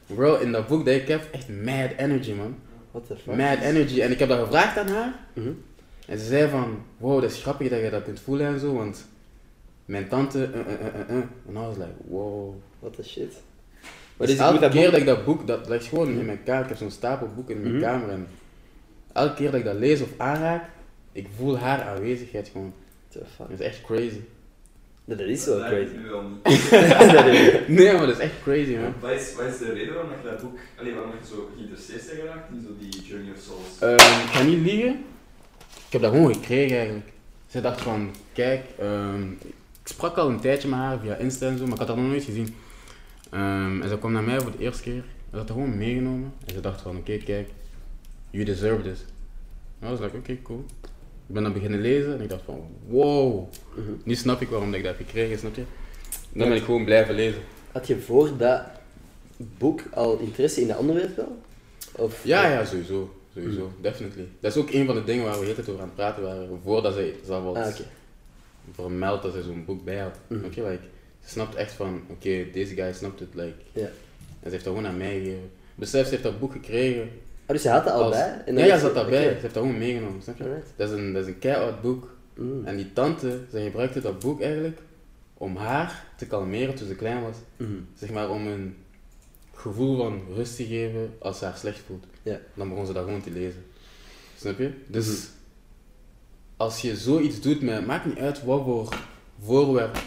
bro, in dat boek dat ik heb, echt mad energy man. What the fuck? Mad energy. En ik heb dat gevraagd aan haar. Mhm. En ze zei van, wow, dat is grappig dat je dat kunt voelen en zo, want mijn tante, uh, uh, uh, uh, uh. En I was like, wow. What the shit. Maar dus elke dat keer boek... dat ik dat boek, dat ligt gewoon in mijn kamer, ik heb zo'n stapel boeken in mijn Mhm. kamer en elke keer dat ik dat lees of aanraak, ik voel haar aanwezigheid gewoon. What the fuck? Dat is echt crazy. Dat is zo Dat lijkt crazy. nu wel niet. Is- Nee, maar dat is echt crazy, man. Wat is, wat is de reden waarom je dat boek, allee, waarom je zo geïnteresseerd bent geraakt in zo die Journey of Souls? Ehm, ik ga niet liegen. Ik heb dat gewoon gekregen eigenlijk. Zij dacht van, kijk, ehm, ik sprak al een tijdje met haar via Insta en zo, maar ik had haar nog nooit gezien. Ehm, en ze kwam naar mij voor de eerste keer. Ze had haar gewoon meegenomen. En ze dacht van, oké, kijk, You deserve this. I was like, oké, cool. Ik ben dan beginnen lezen en ik dacht van, wow. Mhm. Nu snap ik waarom ik dat heb gekregen, snap je? Dan ben ik gewoon blijven lezen. Had je voor dat boek al interesse in dat onderwerp wel? Of, Ja, ja, sowieso. Sowieso, definitely. Dat is ook een van de dingen waar we de hele tijd over aan het praten waren, voordat zij zelf was Ah, oké. Vermeld dat ze zo'n boek bij had. Mhm. Snap je? Like, ze snapt echt van, oké, deze guy snapt het, like. En ze heeft dat gewoon aan mij gegeven. Besef, ze heeft dat boek gekregen. Ah, dus je had dat al als- bij? En ja, ja, ze had dat bij. oké. Ze heeft dat gewoon meegenomen, snap je? Dat is een, dat is een keihard boek. Mm. En die tante, zij gebruikte dat boek eigenlijk om haar te kalmeren toen ze klein was. Mhm. Zeg maar om een gevoel van rust te geven als ze haar slecht voelt. Ja. Dan begon ze dat gewoon te lezen. Snap je? Dus Mhm. Als je zoiets doet met, maakt niet uit wat voor voorwerp,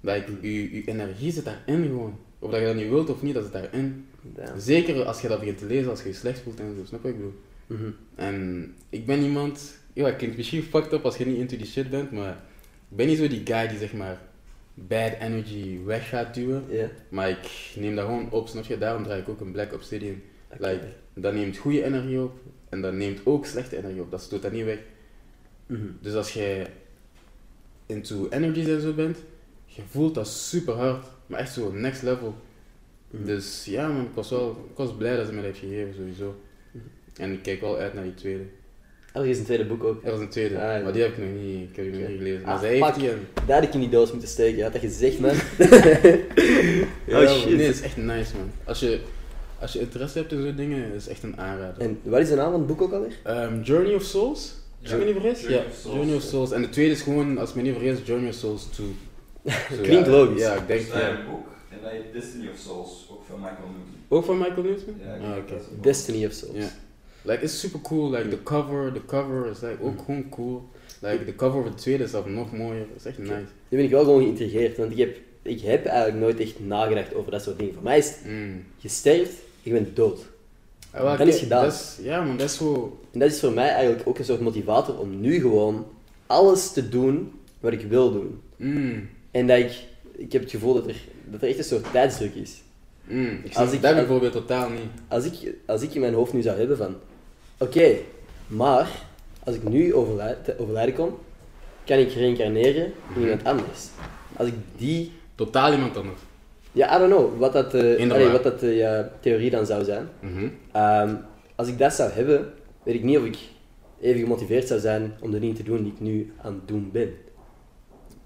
Mhm. je, je energie zit daarin gewoon. Of dat je dat nu wilt of niet, dat zit daarin. Damn. Zeker als je dat begint te lezen, als je je slecht voelt en zo, snap je wat ik bedoel? Mhm. En ik ben iemand, ja, het klinkt misschien fucked up als je niet into die shit bent, maar ik ben niet zo die guy die zeg maar bad energy weg gaat duwen. Ja. Maar ik neem dat gewoon op, snap je? Daarom draai ik ook een Black Obsidian. Like, dat neemt goede energie op en dat neemt ook slechte energie op. Dat stoot dat niet weg. Mhm. Dus als je into energies en zo bent, je voelt dat super hard, maar echt zo next level. Mhm. Dus ja man, ik was wel ik was blij dat ze me dat heeft gegeven sowieso. Mhm. En ik kijk wel uit naar die tweede. Oh, er is een tweede boek ook. Er was een tweede, Ah, ja. maar die heb ik nog niet, ik heb die nog niet gelezen. Maar Ah, zij heeft fuck. die. Daar had ik in die doos moeten steken. Je had dat gezegd, man. Ja, oh man. Nee, het is echt nice man. Als je, als je interesse hebt in zo'n dingen, is het echt een aanrader. En wat is de naam van het boek ook alweer? Ehm, Journey of Souls? Als ik me niet vergis? Journey ja, of Souls, Journey of. Souls. En de tweede is gewoon, als ik me niet vergis, Journey of Souls 2. Zo, Klinkt ja, logisch. Ja, ik denk Dus dat ja. is een boek en dat heet Destiny of Souls, ook van Michael Newton. Ook van Michael Newton? Ja, ik ah, oké. dat. Destiny of Souls. Ja. Like, it's super cool. Like, the cover, the cover is like, ook gewoon cool. Like, de cover van de tweede is zelfs nog mooier. Dat is echt nice. Nu ben ik wel gewoon geïntrigeerd, want ik heb, ik heb eigenlijk nooit echt nagedacht over dat soort dingen. Voor mij is het, Mm. je sterft, je bent dood. Ah, Dat is gedaan. dat is- ja man, dat is zo... En dat is voor mij eigenlijk ook een soort motivator om nu gewoon alles te doen wat ik wil doen. Mm. En dat ik, ik heb het gevoel dat er, dat er echt een soort tijdsdruk is. Mm. Ik Als ik- dat bijvoorbeeld totaal niet. Als ik, als ik in mijn hoofd nu zou hebben van, oké, maar als ik nu overlijd, te overlijden kom, kan ik reïncarneren in iemand anders. Als ik die, Totaal iemand anders. Ja, I don't know, wat dat, allee, wat dat ja, theorie dan zou zijn. Mhm. Ehm, als ik dat zou hebben, weet ik niet of ik even gemotiveerd zou zijn om de dingen te doen die ik nu aan het doen ben.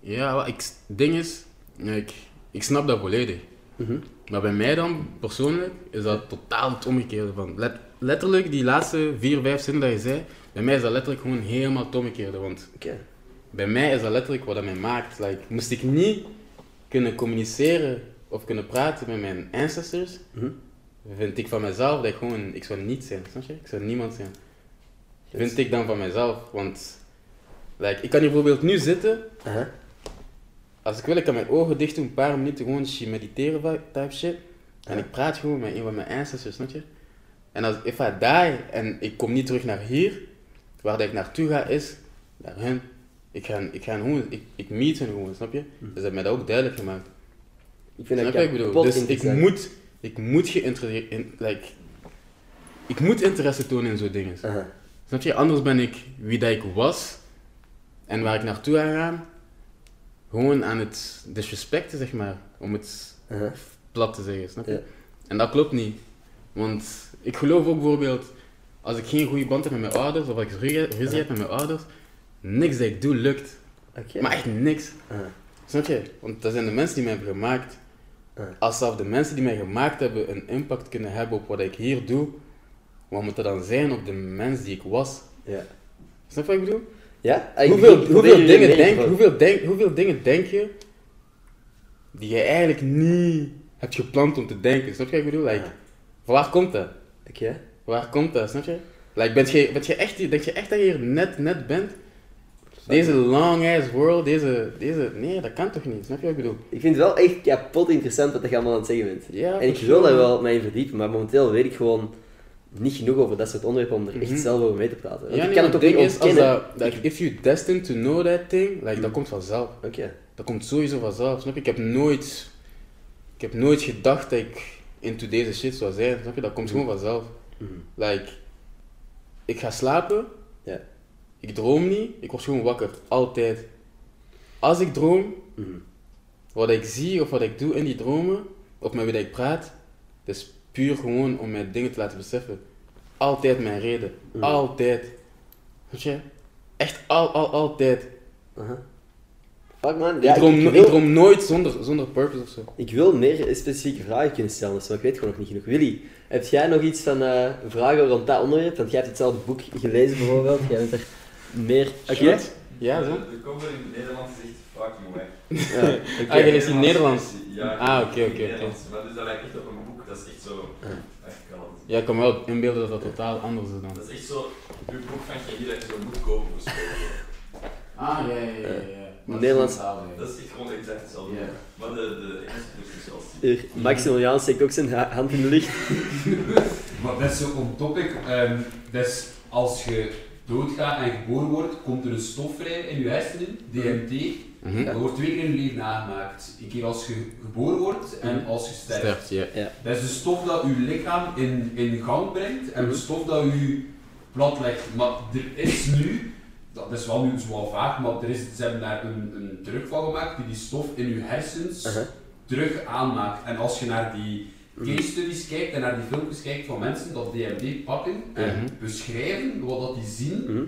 Ja, het ding is, ik, ik snap dat volledig. Mhm. Maar bij mij dan, persoonlijk, is dat totaal het omgekeerde van. Let, letterlijk, die laatste vier, vijf zinnen dat je zei, bij mij is dat letterlijk gewoon helemaal het omgekeerde. Want bij mij is dat letterlijk wat dat mij maakt. Like, moest ik niet kunnen communiceren of kunnen praten met mijn ancestors, Mhm. vind ik van mezelf dat ik gewoon, ik zou niet zijn, snap je? Ik zou niemand zijn. Vind ik dan van mezelf, want like, ik kan hier bijvoorbeeld nu zitten, als ik wil, ik kan mijn ogen dicht doen, een paar minuten gewoon mediteren type shit. En ik praat gewoon met een van mijn ancestors, snap je? En als if I die en ik kom niet terug naar hier, waar dat ik naartoe ga is, naar hen. Ik ga, ik ga gewoon, ik, ik meet hen gewoon, snap je? Hm. Dus dat heeft mij dat ook duidelijk gemaakt. Ik vind dat ik bedoel? Dus ik moet, ik moet geïnteresseerd, in, like, ik moet interesse tonen in zo'n dingen. Aha. Snap je? Anders ben ik wie dat ik was en waar ik naartoe ga gaan, gewoon aan het disrespecten, zeg maar, om het plat te zeggen, snap je? En dat klopt niet. Want ik geloof ook bijvoorbeeld, als ik geen goede band heb met mijn ouders, of als ik ruzie heb met mijn ouders, niks dat ik doe lukt. Oké. Maar echt niks. Aha. Snap je? Want dat zijn de mensen die mij hebben gemaakt. Als zelfs de mensen die mij gemaakt hebben een impact kunnen hebben op wat ik hier doe, wat moet dat dan zijn op de mens die ik was? Ja. Snap je wat ik bedoel? Ja? Ik Hoeveel, hoeveel, dingen denk, hoeveel, denk, hoeveel dingen denk je die je eigenlijk niet hebt gepland om te denken? Snap je wat ik bedoel? Like, Ja. waar komt dat? Oké. Waar komt dat? Snap je? Like, bent je, bent je echt, denk je echt dat je hier net, net bent? Deze long ass world, deze, deze, nee, dat kan toch niet? Snap je wat ik bedoel? Ik vind het wel echt kapot interessant wat je allemaal aan het zeggen bent. Ja, en ik wil daar wel mee verdiepen, maar momenteel weet ik gewoon niet genoeg over dat soort onderwerpen om er echt Mhm. zelf over mee te praten. Want Ja, ik kan het ook niet is, als ontkennen. dat, like, if you destined to know that thing, like, Mm. dat komt vanzelf. Oké. Dat komt sowieso vanzelf, snap je? Ik heb nooit, ik heb nooit gedacht dat ik into deze shit zou zijn, snap je? Dat komt Mm. gewoon vanzelf. Mhm. Like, ik ga slapen, Ja. Ik droom niet, ik word gewoon wakker, altijd. Als ik droom, Mhm. wat ik zie of wat ik doe in die dromen, of met wie ik praat, dat is puur gewoon om mij dingen te laten beseffen. Altijd mijn reden, Mhm. altijd. Weet je? Echt al, al, altijd. Aha. Fuck man. Ja, ik, droom, ik, no- wil, ik droom nooit zonder, zonder purpose of zo. ik wil meer specifieke vragen kunnen stellen, dus, maar ik weet gewoon nog niet genoeg. Willy, heb jij nog iets van eh, vragen rond dat onderwerp? Want jij hebt hetzelfde boek gelezen bijvoorbeeld. Jij bent er meer... Oké? Ja, zo. De, de cover in het Nederlands is echt fucking mooi. Ja, oké. Ah, je leest in Nederlands? Ja, Ah, oké, oké, oké. Maar dus dat lijkt echt op een boek, dat is echt zo... Ja. Het. Ja, ik kan me wel inbeelden dat dat totaal anders is dan. Dat is echt zo, uw boek van chemie dat je zo moet kopen voor. Ah, ja, ja, ja. ja. Maar Nederlands- Dat is echt gewoon exact hetzelfde. Ja. Maar de, de Engelse boek is wel Hier, Maximiliaan steekt ook zijn ha- hand in de lucht. Maar dat is zo on topic. ehm dus als je doodgaat en geboren wordt, komt er een stof vrij in je hersenen, DMT. Mhm. Dat wordt twee keer in je leven nagemaakt. Een keer als je geboren wordt en als je sterft. Dat is de stof dat je lichaam in, in gang brengt en de Mhm. stof dat je plat legt. Maar er is nu, dat is wel nu zo wel vaak, maar er is, ze hebben daar een, een terugval gemaakt die die stof in je hersens terug aanmaakt. En als je naar die Mhm. Case studies kijkt en naar die filmpjes kijkt van mensen dat DMT pakken en Mhm. beschrijven wat dat die zien, Mhm.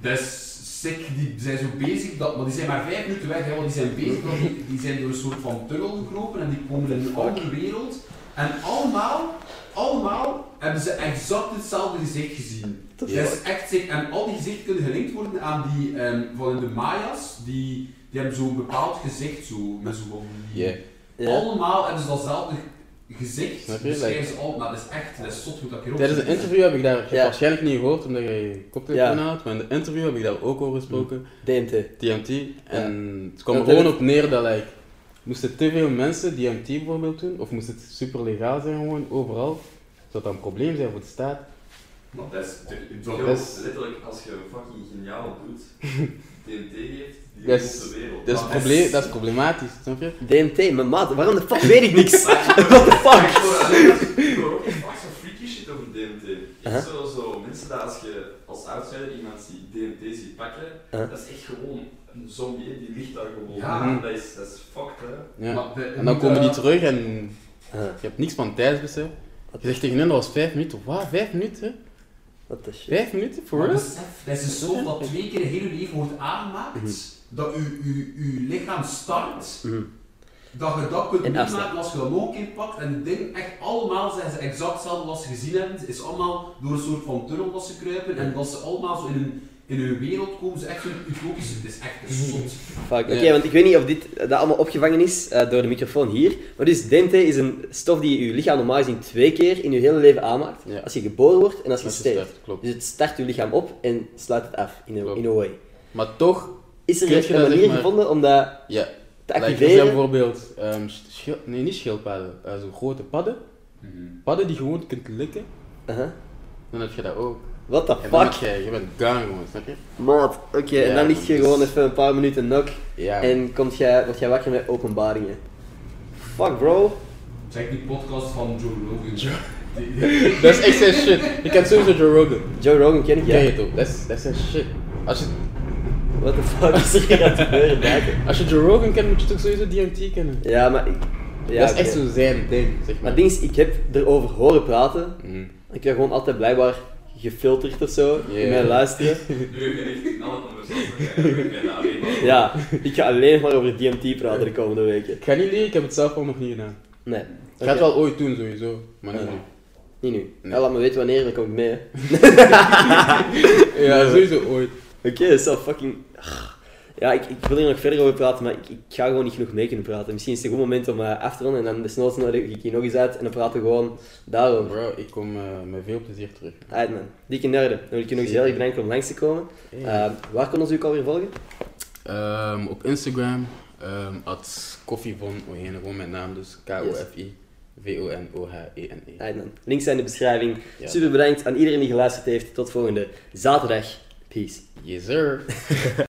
dat is sick. Die zijn zo bezig, dat, maar die zijn maar vijf minuten weg, hè, want die zijn bezig, dat die, die zijn door een soort van tunnel gekropen en die komen in een andere wereld. En allemaal, allemaal hebben ze exact hetzelfde gezicht gezien. Dat Dat is echt sick. En al die gezichten kunnen gelinkt worden aan die ehm, van de Maya's, die, die hebben zo'n bepaald gezicht, zo, met zo'n... Allemaal hebben ze datzelfde gezicht. Beschrijven ze al, maar dat is echt, dat is zot hoe dat ik erop Tijdens een interview heb ik daar, Ja. waarschijnlijk niet gehoord omdat je koptelefoon Ja. had, maar in de interview heb ik daar ook over gesproken, DMT. DMT. En het kwam er gewoon dat- op neer dat like, moesten te veel mensen DMT bijvoorbeeld doen, of moest het super legaal zijn gewoon, overal, zou dat een probleem zijn voor de staat. Maar dat is... dat- dat letterlijk, als je een fucking geniale doet, TNT geeft, Dat is-. Dat is, probleem, dat is problematisch, snap je? DMT, mijn maat, waarom de fuck weet ik niks? What the fuck? Ik hoor ook vaak zo freaky shit over DMT. Echt zo, zo mensen dat als je als outsider iemand ziet DMT ziet pakken, dat is echt gewoon een zombie, die ligt daar gewoon. Ja. Dat, is, dat is fucked, hè. Ja. Maar de- En dan komen die terug en je hebt niks van tijdsbesef. Je zegt tegen hen dat was vijf minuten. Wat? Vijf minuten? Shit. Vijf minuten? Maar real? besef, dat is een stof dat twee keer in heel je leven wordt aangemaakt, Mhm. dat je, je, je lichaam start, Mhm. dat je dat kunt En meemaken afstand. als je een keer pakt. En het ding, echt allemaal zijn ze exact hetzelfde wat ze gezien hebben. Het is allemaal door een soort van tunnel dat ze kruipen en dat ze allemaal zo in een, in hun wereld komen. Ze echt een utopische, het is echt een zot. Fuck, oké, Ja. want ik weet niet of dit dat allemaal opgevangen is eh, door de microfoon hier. Maar dus DMT is een stof die je lichaam normaal gezien twee keer in je hele leven aanmaakt. Ja. Als je geboren wordt en als je Als je sterft. Dus het start je lichaam op en sluit het af, in Klopt. in a way. Maar toch, Is er je een manier maar- gevonden om dat ja. te Like, er zijn activeren? bijvoorbeeld, ehm, schil- nee niet schildpadden, uh, zo'n grote padden. Padden die gewoon kunt likken. Aha. Dan heb je dat ook. What the fuck? je, je bent gone gewoon, snap je? Maat, oké, en Ja, dan lig je dus- gewoon even een paar minuten knock Ja. en komt jij, word jij wakker met openbaringen. Fuck bro. Check die podcast van Joe Rogan. Dat is echt zijn shit. Je kent sowieso Joe Rogan. Joe Rogan ken ik, Ken je ja. toch? Dat is, dat is zijn shit. Als je, What the fuck is er hier aan het gebeuren buiten? als je Joe Rogan kent, moet je toch sowieso DMT kennen. Ja, maar ik... Ja, dat is echt oké. zo zijn ding, zeg Maar maar. ding is, ik heb erover horen praten. Mhm. Ik heb gewoon altijd blijkbaar gefilterd of zo in Ja. mijn luisteren. Nu echt alle conversaties, ik ben alleen maar. Ja, ik ga alleen maar over DMT praten de komende weken. Ik ga niet leren, ik heb het zelf al nog niet gedaan. Nee. Ik ga het wel ooit doen sowieso, maar niet Ja. nu. Niet nu. Nee. Ja, laat me weten wanneer, dan kom ik mee. hè. Ja, sowieso ooit. Oké, dat is wel fucking... Ja, ik, ik wil hier nog verder over praten, maar ik, ik ga gewoon niet genoeg mee kunnen praten. Misschien is het een goed moment om eh, af te ronden en dan desnoods nodig ik hier nog eens uit en dan praten we gewoon daarover. Bro, ik kom eh, met veel plezier terug. Uit man, dikke nerden. Dan wil ik je nog eens heel erg bedanken om langs te komen. Eh, waar kunnen ons ook alweer volgen? Ehm, op Instagram, ehm at Koffie van Oene, gewoon mijn naam dus. K-O-F-I. V-O-N-O-H-E-N-E. Uit man. Links zijn in de beschrijving. Ja. Super bedankt aan iedereen die geluisterd heeft. Tot volgende zaterdag. Peace. Yes sir.